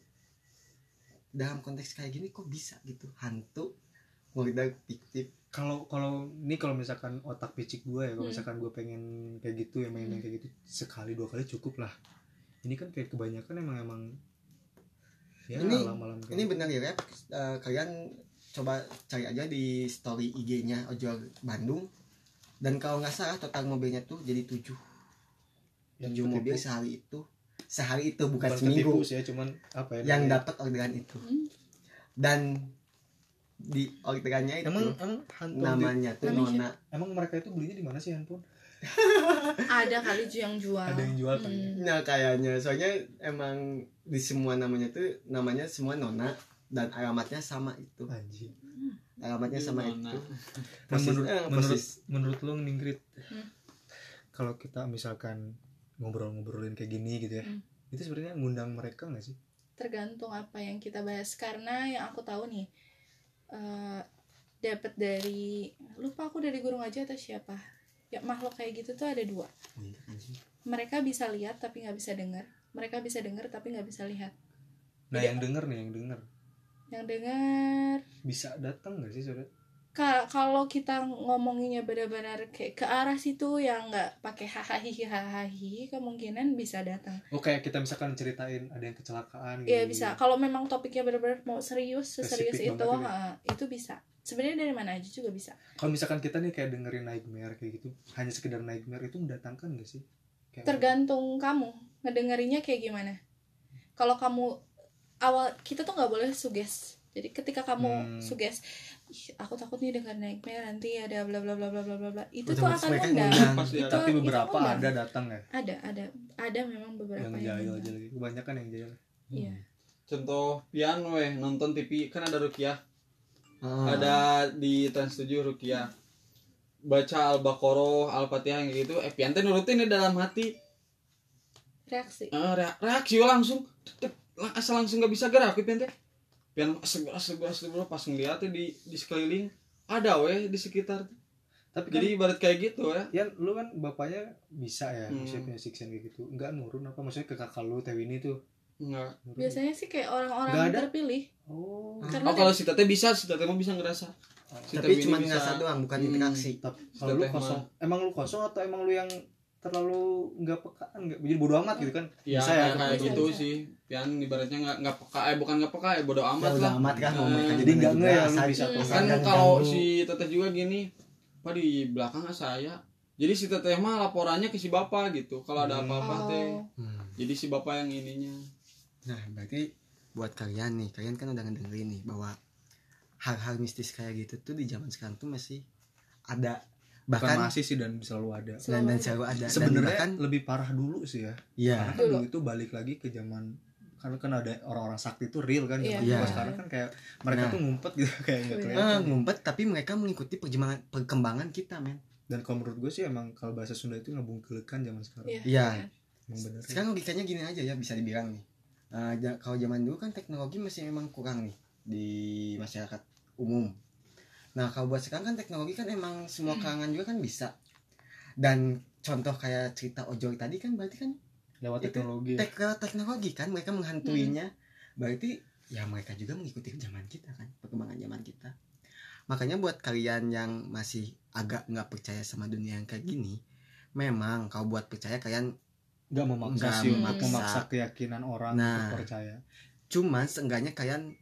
Speaker 2: dalam konteks kayak gini kok bisa gitu hantu ngorder fiktif
Speaker 1: kalau kalau ini kalau misalkan otak picik gue ya kalau
Speaker 3: Hmm.
Speaker 1: misalkan gue pengen kayak gitu ya main
Speaker 3: Hmm.
Speaker 1: kayak gitu sekali dua kali cukup lah ini kan kayak kebanyakan emang emang ya
Speaker 2: Ini-
Speaker 1: alam-alam kayak
Speaker 2: ini
Speaker 1: gitu.
Speaker 2: benar ya Rep? Eh, kalian coba cari aja di story IG-nya ojol Bandung. Dan kalau nggak salah total mobilnya tuh jadi tujuh.
Speaker 1: Yang
Speaker 2: tujuh mobil sehari itu. Sehari itu bukan,
Speaker 1: bukan
Speaker 2: seminggu.
Speaker 1: ya cuman apa ya
Speaker 2: yang dapat orderan itu.
Speaker 3: Hmm.
Speaker 2: dan di orderannya itu
Speaker 1: emang emang di-
Speaker 2: namanya tuh Nona.
Speaker 1: emang mereka itu belinya di mana sih handphone
Speaker 3: Ada kali yang jual.
Speaker 1: ada yang jual kan ya?
Speaker 3: Hmm.
Speaker 2: nah kayaknya soalnya emang di semua namanya tuh namanya semua Nona dan alamatnya sama itu
Speaker 1: anjing
Speaker 2: alamatnya sama
Speaker 4: Nona.
Speaker 2: itu
Speaker 1: Nah,
Speaker 2: Posis-
Speaker 1: menurut,
Speaker 2: eh,
Speaker 1: menurut menurut lo Ningrit
Speaker 3: Hmm.
Speaker 1: kalau kita misalkan ngobrol-ngobrolin kayak gini gitu ya
Speaker 3: Hmm.
Speaker 1: itu sebenarnya ngundang mereka nggak sih
Speaker 3: tergantung apa yang kita bahas karena yang aku tahu nih eh dapat dari lupa aku dari guru ngaji atau siapa ya makhluk kayak gitu tuh ada dua. Mereka bisa lihat tapi nggak bisa dengar. Mereka bisa dengar tapi nggak bisa lihat.
Speaker 1: Nah
Speaker 3: Iya.
Speaker 1: yang denger nih yang denger.
Speaker 3: Yang dengar
Speaker 1: bisa datang nggak sih saudara
Speaker 3: ka- kalau kita ngomonginnya benar-benar kayak ke arah situ yang nggak pakai hahaha hahaha kemungkinan bisa datang.
Speaker 1: Oh kayak kita misalkan ceritain ada yang kecelakaan
Speaker 3: Iya
Speaker 1: di-
Speaker 3: bisa. Kalau memang topiknya benar-benar mau serius, seserius itu,
Speaker 1: banget gitu
Speaker 3: ha, itu bisa. Sebenarnya dari mana aja juga bisa.
Speaker 1: kalau misalkan kita nih kayak dengerin nightmare kayak gitu hanya sekedar nightmare itu mendatangkan gak sih kayak
Speaker 3: Tergantung kamu ngedengerinnya kayak gimana. Kalau kamu awal kita tuh nggak boleh suges. Jadi ketika kamu
Speaker 1: Hmm.
Speaker 3: suges, "Ih, aku takut nih dengar nightmare nanti ada bla bla bla bla bla bla bla. Itu tuh
Speaker 2: Otomatis
Speaker 3: akan.
Speaker 4: Pasti
Speaker 3: Itu,
Speaker 4: ada.
Speaker 1: tapi
Speaker 3: itu
Speaker 1: beberapa
Speaker 3: ngundang.
Speaker 1: ada datang ya
Speaker 3: Ada, ada, ada memang beberapa
Speaker 1: yang
Speaker 3: yang,
Speaker 1: jahil aja lagi kebanyakan yang jahil
Speaker 3: Iya.
Speaker 4: Contoh pian weh nonton TV kan ada rukiah.
Speaker 2: Oh.
Speaker 4: Ada di Trans 7 rukiah. Baca Al-Baqarah, Al-Fatihah yang gitu. Eh pian teh nurutin di dalam hati.
Speaker 3: Reaksi.
Speaker 4: Eh, rea- reaksi langsung asal langsung nggak bisa gerak pian teh. Pian segera segera segera pas ngeliatnya di di sekeliling ada weh di sekitar.
Speaker 1: tapi kan
Speaker 4: Jadi ibarat kayak gitu ya.
Speaker 1: ya lu kan bapaknya bisa ya
Speaker 4: Hmm.
Speaker 1: maksudnya punya siksen kayak gitu enggak nurun apa maksudnya ke kakak lu teh ini tuh
Speaker 4: Enggak.
Speaker 3: Biasanya sih kayak
Speaker 1: Nggak
Speaker 3: orang-orang
Speaker 1: ada?
Speaker 3: terpilih.
Speaker 1: oh
Speaker 3: Karena
Speaker 4: Oh kalau si teteh bisa, si teteh mah bisa ngerasa. Si
Speaker 2: tapi cuma
Speaker 4: bisa.
Speaker 2: ngerasa doang bukan
Speaker 4: Hmm.
Speaker 2: interaksi
Speaker 1: tapi kalau lu kosong
Speaker 4: mah.
Speaker 1: emang lu kosong atau emang lu yang terlalu nggak pekaan nggak jadi bodo amat gitu kan
Speaker 4: Ya,
Speaker 1: Bisa ya,
Speaker 4: kayak, kayak
Speaker 3: bisa,
Speaker 4: gitu
Speaker 3: bisa.
Speaker 4: sih. Pian ibaratnya nggak nggak peka, eh bukan nggak peka, eh bodo
Speaker 2: ya
Speaker 4: amat lah.
Speaker 2: amat kan mau
Speaker 4: Eh,
Speaker 2: mereka
Speaker 1: jadi nggak ya, lu
Speaker 2: asal-
Speaker 1: bisa tuh.
Speaker 2: asal
Speaker 4: kan kalau
Speaker 2: ganggu.
Speaker 4: si teteh juga gini apa di belakang nggak saya jadi si teteh mah laporannya ke si bapak gitu kalau ada
Speaker 1: Hmm.
Speaker 4: apa-apa teh
Speaker 3: Oh.
Speaker 2: Hmm.
Speaker 4: jadi si bapak yang ininya
Speaker 2: Nah, berarti buat kalian nih, kalian kan udah ngedengerin nih bahwa hal-hal mistis kayak gitu tuh di zaman sekarang tuh masih ada
Speaker 1: bahkan
Speaker 2: bahkan
Speaker 1: masih sih dan selalu ada
Speaker 2: dan, dan selalu ada
Speaker 1: sebenarnya
Speaker 2: bahkan
Speaker 1: lebih parah dulu sih ya
Speaker 2: ya
Speaker 1: karena kan dulu itu balik lagi ke zaman karena kan ada orang-orang sakti itu real kan
Speaker 3: Iya.
Speaker 1: zaman
Speaker 2: Iya.
Speaker 1: dulu. sekarang kan kayak mereka
Speaker 2: Nah.
Speaker 1: tuh ngumpet gitu kayak nggak
Speaker 3: Iya.
Speaker 1: kelihatan
Speaker 2: eh, ngumpet tapi mereka mengikuti perkembangan perkembangan kita men
Speaker 1: dan kalau menurut gue sih emang kalau bahasa Sunda itu ngebungkelkan zaman sekarang
Speaker 3: Iya.
Speaker 2: Iya.
Speaker 1: emang bener
Speaker 2: sekarang logikanya gini aja ya bisa dibilang nih Ja- kalau zaman dulu kan teknologi masih memang kurang nih di masyarakat umum. Nah kalau buat sekarang kan teknologi kan emang semua kalangan juga kan bisa. Dan contoh kayak cerita ojol tadi kan berarti kan
Speaker 1: lewat teknologi
Speaker 2: tek teknologi kan mereka menghantuinya. Berarti ya mereka juga mengikuti zaman kita kan perkembangan zaman kita. Makanya buat kalian yang masih agak nggak percaya sama dunia yang kayak gini memang kalau buat percaya kalian
Speaker 1: nggak memaksa
Speaker 2: Nggak
Speaker 1: sih untuk
Speaker 3: memaksa.
Speaker 1: memaksa keyakinan orang
Speaker 2: Nah.
Speaker 1: untuk percaya
Speaker 2: cuman seenggaknya kalian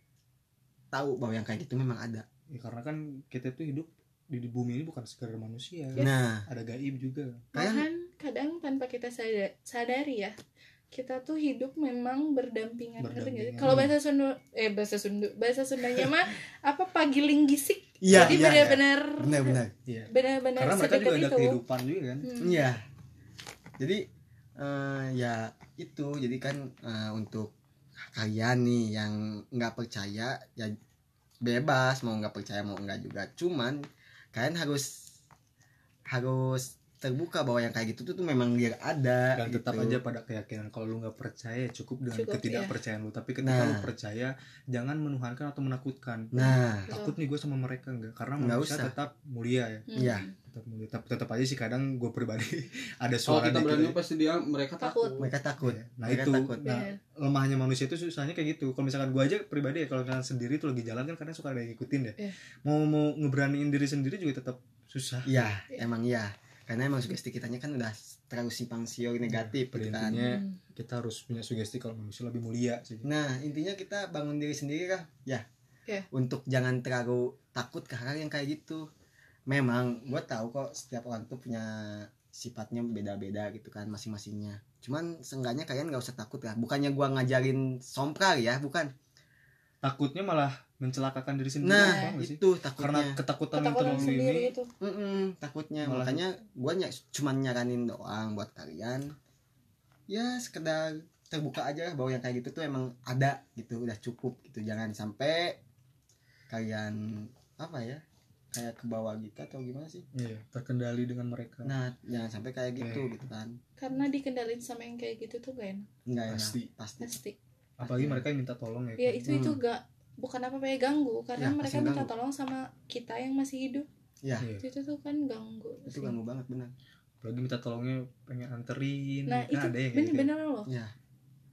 Speaker 2: tahu bahwa yang kayak gitu memang ada
Speaker 1: ya, karena kan kita tuh hidup di, di bumi ini bukan sekedar manusia
Speaker 3: Yes.
Speaker 2: nah
Speaker 1: ada gaib juga
Speaker 2: kalian
Speaker 3: Malahan kadang tanpa kita sada- sadari ya kita tuh hidup memang berdampingan?
Speaker 1: Berdampingan.
Speaker 3: Kalau bahasa Sunda eh bahasa Sunda bahasa Sundanya mah apa pagiling gisik.
Speaker 2: Iya,
Speaker 3: Jadi
Speaker 2: iya,
Speaker 3: benar-benar
Speaker 2: benar-benar
Speaker 1: iya
Speaker 3: benar-benar
Speaker 1: karena mereka juga ada
Speaker 3: itu.
Speaker 1: kehidupan juga kan
Speaker 3: Hmm.
Speaker 2: iya jadi eh, ya itu jadi kan eh, untuk kalian nih yang nggak percaya ya bebas mau nggak percaya mau nggak juga cuman kalian harus harus terbuka bahwa yang kayak gitu tuh, tuh memang dia ada
Speaker 1: dan tetap
Speaker 2: gitu.
Speaker 1: aja pada keyakinan kalau lu nggak percaya cukup dengan
Speaker 3: Cukup,
Speaker 1: ketidakpercayaan lu tapi ketika
Speaker 2: Nah.
Speaker 1: lu percaya jangan menuhankan atau menakutkan
Speaker 2: nah
Speaker 1: takut nih gue sama mereka enggak karena
Speaker 2: Nggak
Speaker 1: manusia
Speaker 2: usah.
Speaker 1: tetap mulia ya
Speaker 3: Hmm.
Speaker 2: Iya.
Speaker 1: Tetap mulia tetap, tetap aja sih kadang gue pribadi ada
Speaker 4: kalau
Speaker 1: suara
Speaker 4: kita
Speaker 1: dikit
Speaker 4: berani
Speaker 1: aja.
Speaker 4: pasti dia mereka
Speaker 3: Takut.
Speaker 4: takut
Speaker 2: mereka takut
Speaker 1: Iya. nah
Speaker 2: mereka
Speaker 1: itu
Speaker 2: takut
Speaker 1: nah
Speaker 3: Benar.
Speaker 1: lemahnya manusia itu susahnya kayak gitu kalau misalkan gue aja pribadi ya kalau misalkan sendiri tuh lagi jalan kan kadang suka ada yang ngikutin ya
Speaker 3: Iya.
Speaker 1: mau mau ngeberaniin diri sendiri juga tetap susah
Speaker 2: iya
Speaker 3: Iya.
Speaker 2: emang iya karena emang sugesti kitanya kan udah terlalu simpang siur negatif gitu kan
Speaker 1: intinya
Speaker 3: Hmm.
Speaker 1: kita harus punya sugesti kalau manusia lebih mulia sih
Speaker 2: Nah, intinya kita bangun diri sendiri lah, ya.
Speaker 3: Iya.
Speaker 2: Untuk jangan terlalu takut ke hal yang kayak gitu. Memang gue tahu kok setiap orang tuh punya sifatnya beda-beda gitu kan masing-masingnya. Cuman seenggaknya kalian nggak usah takut lah. Bukannya gua ngajarin sompral ya, bukan.
Speaker 1: takutnya malah mencelakakan diri sendiri
Speaker 2: Nah,
Speaker 1: paham nggak sih?
Speaker 2: itu
Speaker 1: karena
Speaker 2: takutnya.
Speaker 1: ketakutan yang
Speaker 3: Ketakutan
Speaker 1: terlalu
Speaker 3: sendiri
Speaker 1: ini
Speaker 3: itu.
Speaker 2: Mm-mm, takutnya
Speaker 1: Malah-
Speaker 2: makanya gua ny cuman nyaranin doang buat kalian. Ya sekedar terbuka aja lah bahwa yang kayak gitu tuh emang ada gitu udah cukup gitu jangan sampai kalian apa ya kayak ke bawah gitu atau gimana sih
Speaker 1: iya, terkendali dengan mereka
Speaker 2: nah jangan sampai kayak gitu
Speaker 1: Oke.
Speaker 2: gitu kan
Speaker 3: Karena dikendalin sama yang kayak gitu tuh gak enak.
Speaker 2: nggak enak
Speaker 1: Pasti.
Speaker 2: pasti
Speaker 3: Pasti.
Speaker 1: apalagi mereka yang minta tolong ya
Speaker 3: Ya
Speaker 1: kan?
Speaker 3: itu itu
Speaker 2: Hmm.
Speaker 3: gak bukan apa apa ya ganggu karena
Speaker 2: Ya,
Speaker 3: mereka minta
Speaker 2: ganggu.
Speaker 3: tolong sama kita yang masih hidup.
Speaker 2: ya
Speaker 1: Iya.
Speaker 3: Itu tuh kan ganggu.
Speaker 2: itu
Speaker 3: sih.
Speaker 2: ganggu banget benar
Speaker 1: apalagi minta tolongnya pengen anterin
Speaker 3: Nah,
Speaker 1: kan
Speaker 3: itu
Speaker 1: ada yang kayak gitu.
Speaker 3: bener-bener loh.
Speaker 2: ya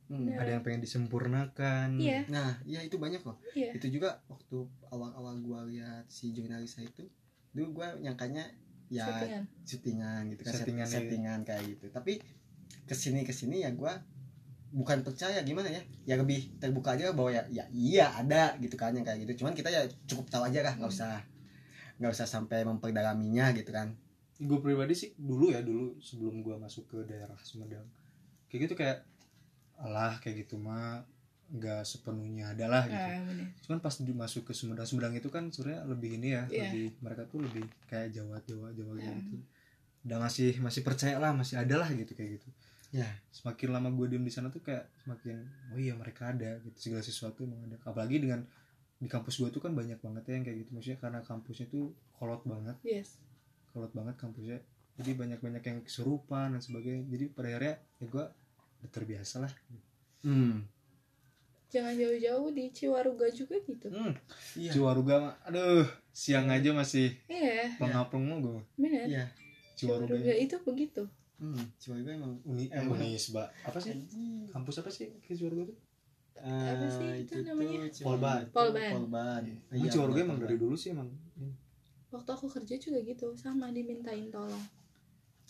Speaker 2: Hmm.
Speaker 3: Bener.
Speaker 1: ada yang pengen disempurnakan
Speaker 3: Iya,
Speaker 2: nah ya itu banyak loh
Speaker 3: iya.
Speaker 2: itu juga waktu awal-awal gua lihat si jurnalis itu dulu gua nyangkanya ya
Speaker 3: Settingan.
Speaker 2: syutingan gitu kan
Speaker 1: Settingan,
Speaker 2: settingan,
Speaker 1: iya.
Speaker 2: settingan kayak gitu tapi ke sini ke sini ya gua bukan percaya gimana ya ya lebih terbuka aja bahwa ya, ya iya ada gitu kan yang kayak gitu cuman kita ya cukup tahu aja lah nggak usah nggak usah sampai memperdalaminya gitu kan
Speaker 1: gue pribadi sih dulu ya dulu sebelum gue masuk ke daerah Sumedang kayak gitu kayak alah kayak gitu mah nggak sepenuhnya ada lah gitu.
Speaker 3: Nah, bener.
Speaker 1: cuman pas di- masuk ke Sumedang Sumedang itu kan sebenarnya lebih ini ya
Speaker 3: Iya.
Speaker 1: lebih mereka tuh lebih kayak Jawa Jawa Jawa
Speaker 3: Iya.
Speaker 1: gitu. Udah masih masih percaya lah masih ada lah gitu kayak gitu.
Speaker 2: Ya.
Speaker 1: Semakin lama gue diem di sana tuh kayak semakin oh iya mereka ada gitu segala sesuatu emang ada. Apalagi dengan di kampus gue tuh kan banyak banget ya yang kayak gitu. Maksudnya karena kampusnya tuh kolot banget.
Speaker 3: Yes.
Speaker 1: kolot banget kampusnya. Jadi banyak banyak yang kesurupan dan sebagainya. Jadi pada akhirnya ya gue terbiasa lah
Speaker 2: hmm
Speaker 3: Jangan jauh-jauh di Ciwaruga juga gitu.
Speaker 1: hmm.
Speaker 2: iya
Speaker 1: Ciwaruga mah aduh siang aja masih
Speaker 3: Iya,
Speaker 1: pengapung gue
Speaker 3: bener.
Speaker 2: iya
Speaker 1: Ciwaruga
Speaker 3: Ciwaruga itu begitu.
Speaker 2: hmm Ciwaruga emang
Speaker 1: uni eh,
Speaker 2: Emang.
Speaker 1: Unisba apa sih kampus apa sih ke Ciwaruga tuh
Speaker 3: Apa sih
Speaker 2: Eh,
Speaker 3: itu namanya?
Speaker 1: Polban.
Speaker 3: Polban.
Speaker 2: Polban.
Speaker 1: Emang
Speaker 2: Iya,
Speaker 1: Ciwaruga
Speaker 2: benar,
Speaker 1: emang dari dulu sih emang
Speaker 3: Waktu aku kerja juga gitu, sama dimintain tolong.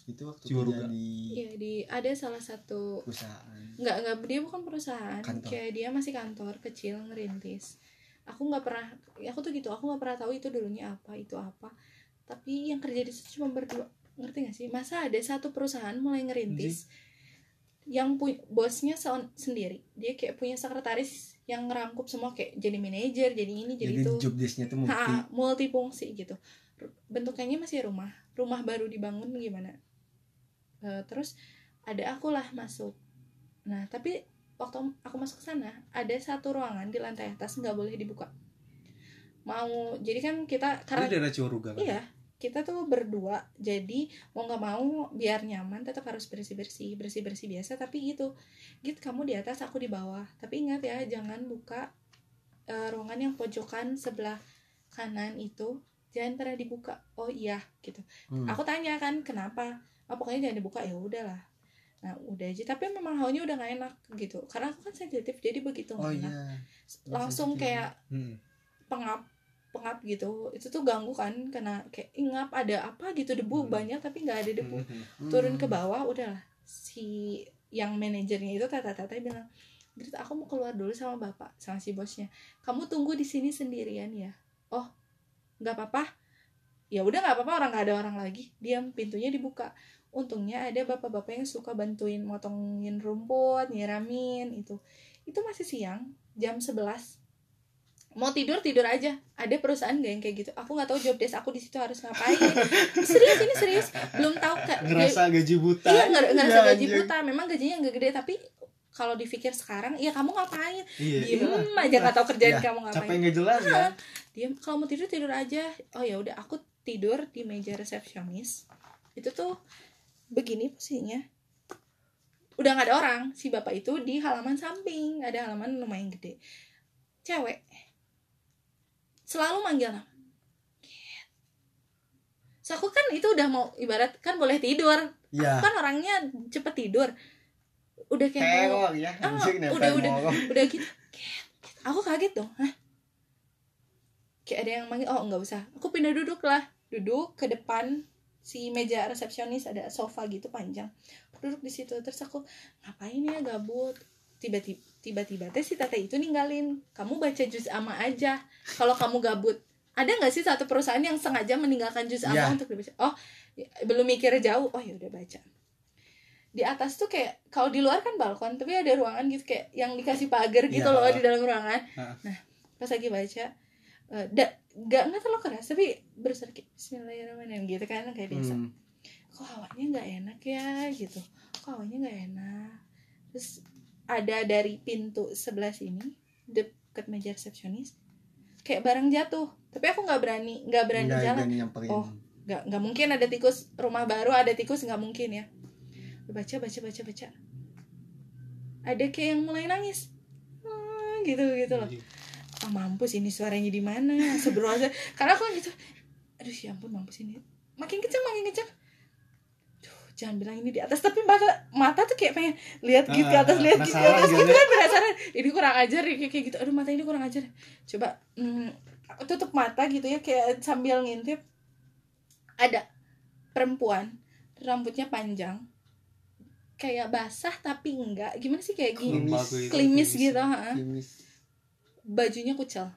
Speaker 2: Itu waktu
Speaker 1: Ciwaruga.
Speaker 2: kerja di
Speaker 3: Iya, di ada salah satu
Speaker 2: perusahaan.
Speaker 3: Nggak nggak dia bukan perusahaan.
Speaker 2: Kantor.
Speaker 3: kayak dia masih kantor kecil ngerintis. Aku nggak pernah aku tuh gitu aku nggak pernah tahu itu dulunya apa itu apa. Tapi yang kerja di situ cuma berdua. Ngerti gak sih? Masa ada satu perusahaan mulai ngerintis yang pu- bosnya se- sendiri. Dia kayak punya sekretaris yang ngerangkup semua kayak jadi manajer jadi ini jadi,
Speaker 2: jadi
Speaker 3: itu.
Speaker 2: job desknya tuh multi.
Speaker 3: Ha, multifungsi gitu. Bentuknya masih rumah. Rumah baru dibangun gimana Eh, terus ada aku lah masuk. Nah tapi waktu aku masuk ke sana ada satu ruangan di lantai atas nggak boleh dibuka. Mau jadi kan kita karena
Speaker 1: daerah Ciwaruga kan?
Speaker 3: iya kita tuh berdua jadi mau nggak mau biar nyaman tetap harus bersih bersih bersih bersih biasa tapi gitu. Gitu kamu di atas aku di bawah. Tapi ingat ya jangan buka eh, ruangan yang pojokan sebelah kanan itu jangan pernah dibuka. Oh iya gitu.
Speaker 2: Hmm.
Speaker 3: aku tanya kan kenapa oh, pokoknya jangan dibuka. Ya udahlah. Nah udah aja. Tapi memang haunya udah gak enak gitu. Karena aku kan sensitif jadi begitu
Speaker 2: oh
Speaker 3: enak.
Speaker 2: iya.
Speaker 3: Langsung
Speaker 2: Sensitif.
Speaker 3: kayak
Speaker 1: Hmm.
Speaker 3: pengap pengap gitu. Itu tuh ganggu kan karena kayak ingap ada apa gitu debu
Speaker 1: Hmm.
Speaker 3: banyak tapi nggak ada debu.
Speaker 2: Hmm.
Speaker 3: turun ke bawah udahlah. Si yang manajernya itu tata-tata bilang Grit aku mau keluar dulu sama bapak sama si bosnya. Kamu tunggu di sini sendirian ya. Oh nggak apa-apa. Ya udah nggak apa-apa orang nggak ada orang lagi. Diam pintunya dibuka untungnya ada bapak-bapak yang suka bantuin motongin rumput nyiramin itu. Itu masih siang jam 11 mau tidur tidur aja. Ada perusahaan gak yang kayak gitu? Aku nggak tahu job desk aku di situ harus ngapain. Serius ini serius. Belum tahu kak.
Speaker 1: Ngerasa gaji buta.
Speaker 3: iya nggak ngerasa
Speaker 1: Iya,
Speaker 3: gaji buta memang gajinya nggak gede tapi kalau dipikir sekarang ya kamu ngapain?
Speaker 1: Iya
Speaker 3: diem
Speaker 1: iyalah.
Speaker 3: aja nggak tahu kerjaan
Speaker 1: Iya,
Speaker 3: kamu
Speaker 1: capek
Speaker 3: ngapain
Speaker 1: nggak jelas kan
Speaker 3: diem. Kalau mau tidur tidur aja. Oh ya udah aku tidur di meja resepsionis. Itu tuh begini posisinya. Udah nggak ada orang. Si bapak itu di halaman samping. Ada halaman lumayan gede. Cewek. Selalu manggil nama. So aku kan itu udah mau ibarat kan boleh tidur.
Speaker 2: Iya.
Speaker 3: Kan orangnya cepet tidur. Udah kayak mau
Speaker 2: teror ya
Speaker 3: Ah,
Speaker 2: anjing nempel
Speaker 3: udah, udah.
Speaker 2: morong.
Speaker 3: udah gitu. Aku kaget dong. Hah? kayak ada yang manggil oh nggak usah. Aku pindah duduk lah. Duduk ke depan si meja resepsionis ada sofa gitu panjang. Aku duduk di situ terus aku ngapain ya gabut? Tiba-tiba tiba-tiba teh si tete itu ninggalin. Kamu baca juz ama aja kalau kamu gabut. Ada nggak sih satu perusahaan yang sengaja meninggalkan juz ama
Speaker 2: Iya.
Speaker 3: untuk dibaca? Oh belum mikir jauh. Oh ya udah baca. Di atas tuh kayak kalau di luar kan balkon tapi ada ruangan gitu kayak yang dikasih pagar gitu
Speaker 2: Iya.
Speaker 3: loh di dalam ruangan. Nah pas lagi baca eh, da, gak nggak terlalu keras tapi kayak Bismillahirrahmanirrahim gitu kan kayak biasa.
Speaker 2: Hmm.
Speaker 3: kok hawanya nggak enak ya? gitu. Kok hawanya nggak enak? Terus ada dari pintu sebelah sini deket meja resepsionis kayak barang jatuh. Tapi aku nggak berani nggak berani
Speaker 2: Nggak
Speaker 3: jalan.
Speaker 2: berani.
Speaker 3: Oh. nggak nggak mungkin ada tikus rumah baru ada tikus nggak mungkin ya. Baca baca baca baca. Ada kayak yang mulai nangis. Hmm, gitu gitu loh ah mampus ini suaranya di mana? Sebelum aja. Karena aku gitu aduh ya ampun mampus ini. Makin kencang makin kencang Duh, jangan bilang ini di atas tapi mata mata tuh kayak pengen lihat gitu ke
Speaker 1: Ah,
Speaker 3: atas lihat gitu ke atas
Speaker 1: gitu.
Speaker 3: gitu kan penasaran. Ini kurang ajar ya, kayak kayak gitu. Aduh mata ini kurang ajar. Coba hmm, aku tutup mata gitu ya kayak sambil ngintip. Ada perempuan rambutnya panjang kayak basah tapi enggak. Gimana sih kayak gini?
Speaker 2: Klimis.
Speaker 3: klimis gitu ha.
Speaker 2: Klimis.
Speaker 3: Bajunya kucel.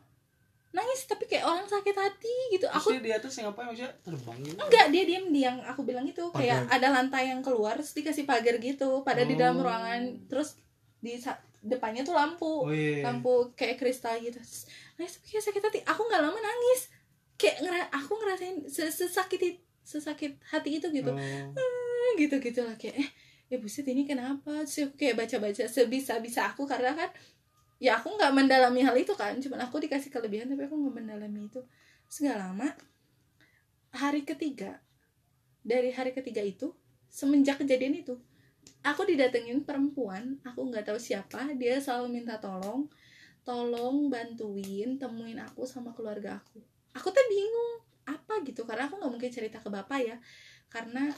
Speaker 3: Nangis tapi kayak orang sakit hati gitu.
Speaker 1: Aku
Speaker 3: aku
Speaker 1: di atas ngapain maksudnya terbang gitu?
Speaker 3: Enggak dia diem di yang aku bilang itu kayak
Speaker 1: Pagar.
Speaker 3: ada lantai yang keluar terus dikasih pagar gitu pada di dalam
Speaker 1: Oh.
Speaker 3: ruangan. Terus di depannya tuh lampu.
Speaker 1: Oh iya
Speaker 3: lampu kayak kristal gitu. Terus, nangis tapi kayak sakit hati. Aku nggak lama nangis. Kayak ngera aku ngerasain se- sesakit it- sesakit hati itu gitu.
Speaker 1: Oh.
Speaker 3: Ah, gitu gitu lah kayak eh ya buset ini kenapa? Terus aku kayak baca baca sebisa bisa aku karena kan ya aku nggak mendalami hal itu kan cuman aku dikasih kelebihan tapi aku nggak mendalami itu. Nggak lama hari ketiga dari hari ketiga itu semenjak kejadian itu aku didatengin perempuan aku nggak tahu siapa dia selalu minta tolong tolong bantuin temuin aku sama keluarga aku. Aku tuh bingung apa gitu karena aku nggak mungkin cerita ke bapak ya karena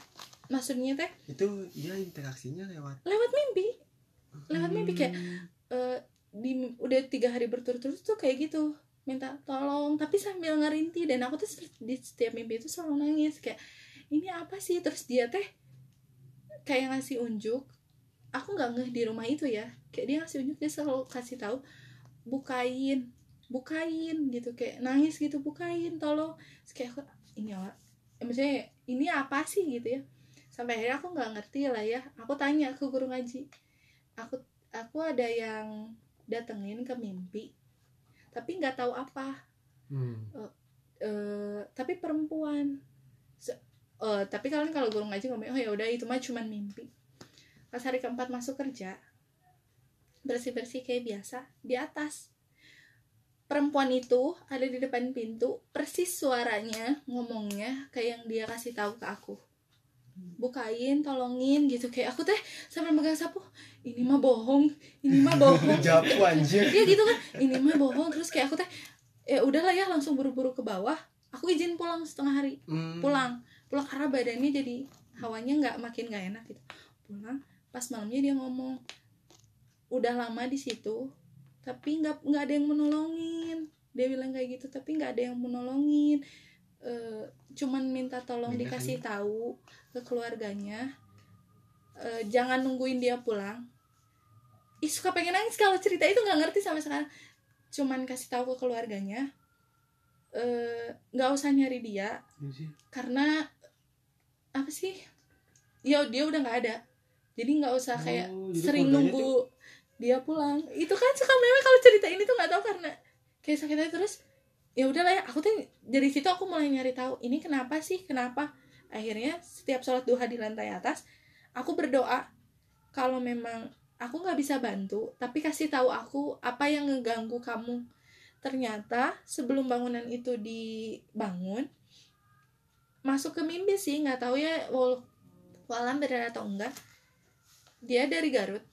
Speaker 3: maksudnya teh
Speaker 2: Itu dia interaksinya lewat
Speaker 3: lewat mimpi. Lewat mimpi kayak
Speaker 2: Hmm.
Speaker 3: Di udah tiga hari berturut-turut tuh kayak gitu. Minta tolong tapi sambil ngerintih dan aku tuh di setiap mimpi itu selalu nangis. Kayak ini apa sih? Terus dia teh kayak ngasih unjuk. Aku nggak ngeh di rumah itu ya. Kayak dia ngasih unjuk dia selalu kasih tahu bukain bukain gitu. Kayak nangis gitu bukain tolong. Terus kayak aku ini apa? Eh, maksudnya ini apa sih? Gitu ya. Sampai akhirnya aku nggak ngerti lah ya. Aku tanya ke guru ngaji. Aku aku ada yang datengin ke mimpi tapi nggak tahu apa.
Speaker 2: Hmm.
Speaker 3: eh tapi perempuan. Se- eh, tapi kalian kalau guru ngaji ngomong oh ya udah itu mah cuman mimpi. Pas hari keempat masuk kerja bersih bersih kayak biasa di atas. Perempuan itu ada di depan pintu persis suaranya ngomongnya kayak yang dia kasih tahu ke aku bukain tolongin gitu. Kayak aku teh sampai megang sapu ini mah bohong ini mah bohong.
Speaker 1: Japu anjir.
Speaker 3: Iya gitu kan. Ini mah bohong. Terus kayak aku teh ya udahlah ya langsung buru-buru ke bawah. Aku izin pulang setengah hari.
Speaker 2: Hmm.
Speaker 3: pulang. Pulang karena badannya jadi hawanya nggak makin nggak enak gitu. Pulang pas malamnya dia ngomong udah lama di situ tapi nggak nggak ada yang menolongin. Dia bilang kayak gitu tapi nggak ada yang menolongin Eh, cuman minta tolong
Speaker 2: Minta
Speaker 3: dikasih tahu ke keluarganya Eh, jangan nungguin dia pulang. Ih suka pengen nangis kalau cerita itu nggak ngerti sampai sekarang. Cuman kasih tahu ke keluarganya eh, nggak usah nyari dia karena apa sih ya dia udah nggak ada. Jadi nggak usah kayak
Speaker 1: Oh, jadi
Speaker 3: sering nunggu dia pulang. Itu kan suka meme kalau cerita ini tuh nggak tahu karena kayak sakit hati terus ya udahlah ya aku tuh dari situ aku mulai nyari tahu ini kenapa sih? Kenapa? Akhirnya setiap sholat duha di lantai atas aku berdoa kalau memang aku nggak bisa bantu tapi kasih tahu aku apa yang ngeganggu kamu. Ternyata sebelum bangunan itu dibangun masuk ke mimpi sih nggak tahu ya wal walam benar atau enggak. Dia dari Garut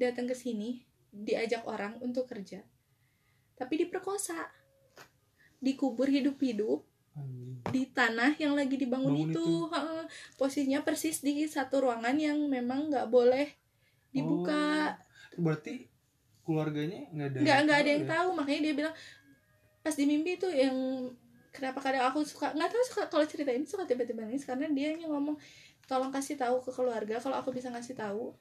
Speaker 3: datang ke sini diajak orang untuk kerja tapi diperkosa dikubur hidup-hidup di tanah yang lagi dibangun
Speaker 1: Bangun
Speaker 3: itu,
Speaker 1: itu.
Speaker 3: Posisinya persis di satu ruangan yang memang nggak boleh dibuka.
Speaker 1: Berarti keluarganya nggak ada
Speaker 3: nggak nggak ada yang
Speaker 1: ya?
Speaker 3: tahu. Makanya dia bilang pas di mimpi itu yang kenapa kadang aku suka nggak tahu suka kalau cerita ini suka tiba-tiba nangis karena dia yang ngomong tolong kasih tahu ke keluarga kalau aku bisa ngasih tahu.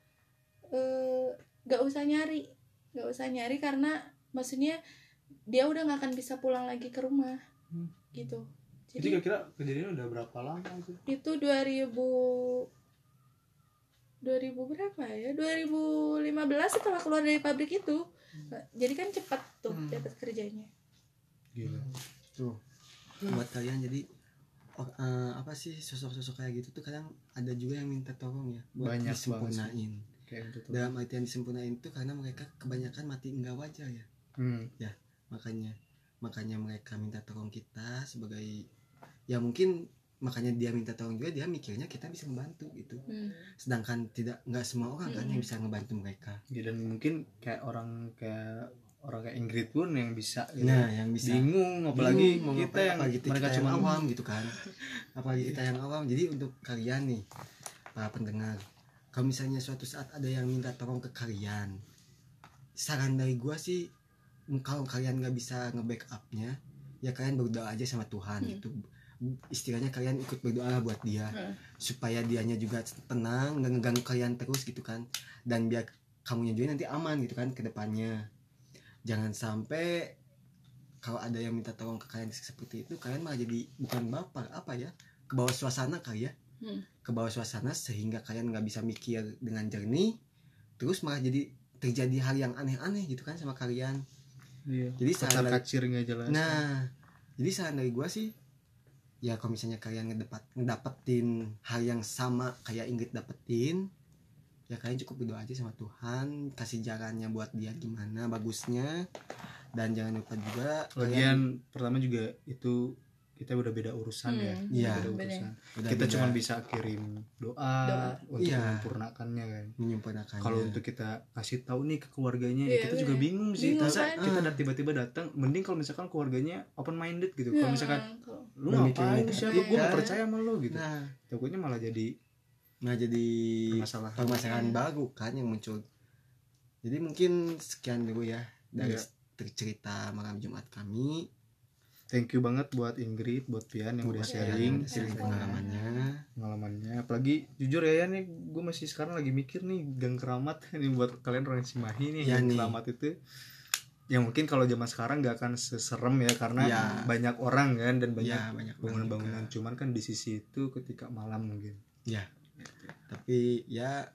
Speaker 3: Eh nggak usah nyari nggak usah nyari karena maksudnya dia udah nggak akan bisa pulang lagi ke rumah
Speaker 1: Hmm.
Speaker 3: gitu.
Speaker 1: Itu
Speaker 3: jadi
Speaker 1: kira-kira kejadian udah berapa lama itu?
Speaker 3: Itu 2000 2000 berapa ya? 2015 setelah keluar dari pabrik itu. Jadi kan cepat tuh
Speaker 2: Hmm.
Speaker 3: dapat kerjanya.
Speaker 1: Gila.
Speaker 2: Tuh. Buat kalian jadi oh, eh, apa sih sosok-sosok kayak gitu tuh kadang ada juga yang minta tolong ya buat
Speaker 1: Banyak
Speaker 2: disempurnain.
Speaker 1: Kayak gitu tuh.
Speaker 2: Dalam artian disempurnain itu karena mereka kebanyakan mati enggak wajar ya.
Speaker 1: Hmm.
Speaker 2: Makanya makanya mereka minta tolong kita sebagai ya mungkin makanya dia minta tolong juga dia mikirnya kita bisa membantu gitu
Speaker 3: Hmm.
Speaker 2: sedangkan tidak nggak semua orang kan
Speaker 3: Mm-mm.
Speaker 2: yang bisa ngebantu mereka
Speaker 1: Ya, dan mungkin kayak orang kayak orang kayak Ingrid pun yang bisa gitu.
Speaker 2: nah yang bisa
Speaker 1: bingung apalagi
Speaker 2: Bingung, mau
Speaker 1: kita yang
Speaker 2: apalagi kita,
Speaker 1: mereka cuma
Speaker 2: awam gitu kan apalagi kita yang awam jadi untuk kalian nih para pendengar kalau misalnya suatu saat ada yang minta tolong ke kalian saran dari gua sih kalau kalian nggak bisa nge-backupnya ya kalian berdoa aja sama Tuhan
Speaker 3: Hmm.
Speaker 2: gitu istilahnya kalian ikut berdoa buat dia
Speaker 3: Hmm.
Speaker 2: supaya dianya juga tenang nggak ngeganggu kalian terus gitu kan dan biar kamunya juga nanti aman gitu kan ke depannya jangan sampai kalau ada yang minta tolong ke kalian seperti itu kalian malah jadi bukan baper apa ya ke bawah suasana kali ya
Speaker 3: Hmm.
Speaker 2: ke bawah suasana sehingga kalian nggak bisa mikir dengan jernih terus malah jadi terjadi hal yang aneh-aneh gitu kan sama kalian
Speaker 1: iya.
Speaker 2: jadi saran
Speaker 1: kacir nggak jelas
Speaker 2: Nah, jadi saran dari gua sih ya kalau misalnya kalian ngedapat ngedapetin hal yang sama kayak Ingrid dapetin ya kalian cukup berdoa aja sama Tuhan kasih jalannya buat dia gimana bagusnya dan jangan lupa juga kalian
Speaker 1: lagian pertama juga itu kita udah beda urusan
Speaker 3: Hmm,
Speaker 1: ya
Speaker 2: Iya.
Speaker 1: beda urusan
Speaker 2: udah
Speaker 1: kita
Speaker 2: beda
Speaker 1: cuma bisa kirim doa,
Speaker 3: Doa.
Speaker 1: untuk
Speaker 2: Iya.
Speaker 1: menyempurnakannya kan
Speaker 2: menyempurnakannya
Speaker 1: kalau untuk kita kasih tahu nih ke keluarganya
Speaker 3: Iya,
Speaker 1: kita juga
Speaker 3: bener.
Speaker 1: bingung sih
Speaker 3: Bingung,
Speaker 1: masa
Speaker 3: kan?
Speaker 1: kita
Speaker 2: Ah.
Speaker 1: dat- tiba-tiba datang mending kalau misalkan keluarganya open minded gitu
Speaker 3: Ya,
Speaker 1: kalau misalkan
Speaker 3: kalau-
Speaker 1: lu ngapain siapa gue
Speaker 2: Iya.
Speaker 1: percaya sama lu gitu
Speaker 2: nah
Speaker 1: takutnya malah jadi
Speaker 2: nggak jadi
Speaker 1: masalah
Speaker 2: permasalahan
Speaker 3: Iya.
Speaker 2: baru kan yang muncul jadi mungkin sekian dulu ya dari
Speaker 1: Iya.
Speaker 2: cerita malam Jumat kami
Speaker 1: thank you banget buat Ingrid buat Pian yang udah sharing
Speaker 2: sharing pengalamannya
Speaker 1: pengalamannya apalagi jujur ya ya nih gue masih sekarang lagi mikir nih gang keramat ini buat kalian orang Cimahi nih
Speaker 2: Ya
Speaker 1: gang
Speaker 2: nih.
Speaker 1: keramat itu yang mungkin kalau zaman sekarang nggak akan seserem ya karena
Speaker 2: Ya.
Speaker 1: banyak orang kan dan banyak
Speaker 2: ya banyak
Speaker 1: bangunan-bangunan
Speaker 2: juga.
Speaker 1: cuman kan di sisi itu ketika malam mungkin
Speaker 2: tapi ya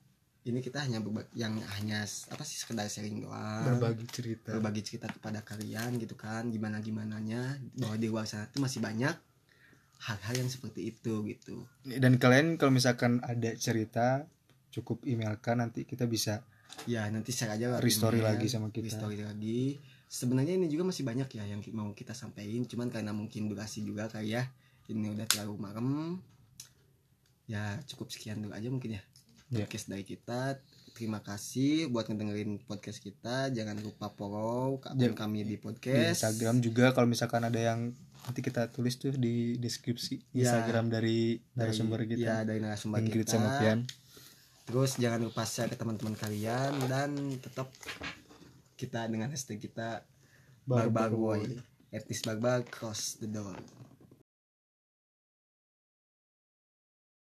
Speaker 2: ini kita hanya berbagi, yang hanya apa sih sekedar sharing doang.
Speaker 1: Berbagi cerita.
Speaker 2: Berbagi cerita kepada kalian gitu kan gimana gimananya bahwa di luar sana tuh masih banyak hal-hal yang seperti itu gitu.
Speaker 1: Dan kalian kalau misalkan ada cerita cukup emailkan nanti kita bisa
Speaker 2: ya nanti share aja lewat
Speaker 1: restory
Speaker 2: email,
Speaker 1: lagi sama kita.
Speaker 2: restory lagi. Sebenarnya ini juga masih banyak ya yang mau kita sampaikan cuman karena mungkin durasi juga kali ya. Ini udah terlalu malam. Ya cukup sekian dulu aja mungkin ya
Speaker 1: Iya.
Speaker 2: podcast dari kita. Terima kasih buat ngedengerin podcast kita. Jangan lupa follow akun kami di
Speaker 1: di
Speaker 2: podcast.
Speaker 1: Instagram juga. Kalau misalkan ada yang nanti kita tulis tuh di deskripsi
Speaker 2: Ya.
Speaker 1: Instagram dari narasumber kita.
Speaker 2: ya dari narasumber
Speaker 1: Ingrid
Speaker 2: kita.
Speaker 1: sama Pian.
Speaker 2: Terus jangan lupa share ke teman-teman kalian dan tetap kita dengan hashtag kita
Speaker 1: Barbar Boy.
Speaker 2: etis barbar cross the door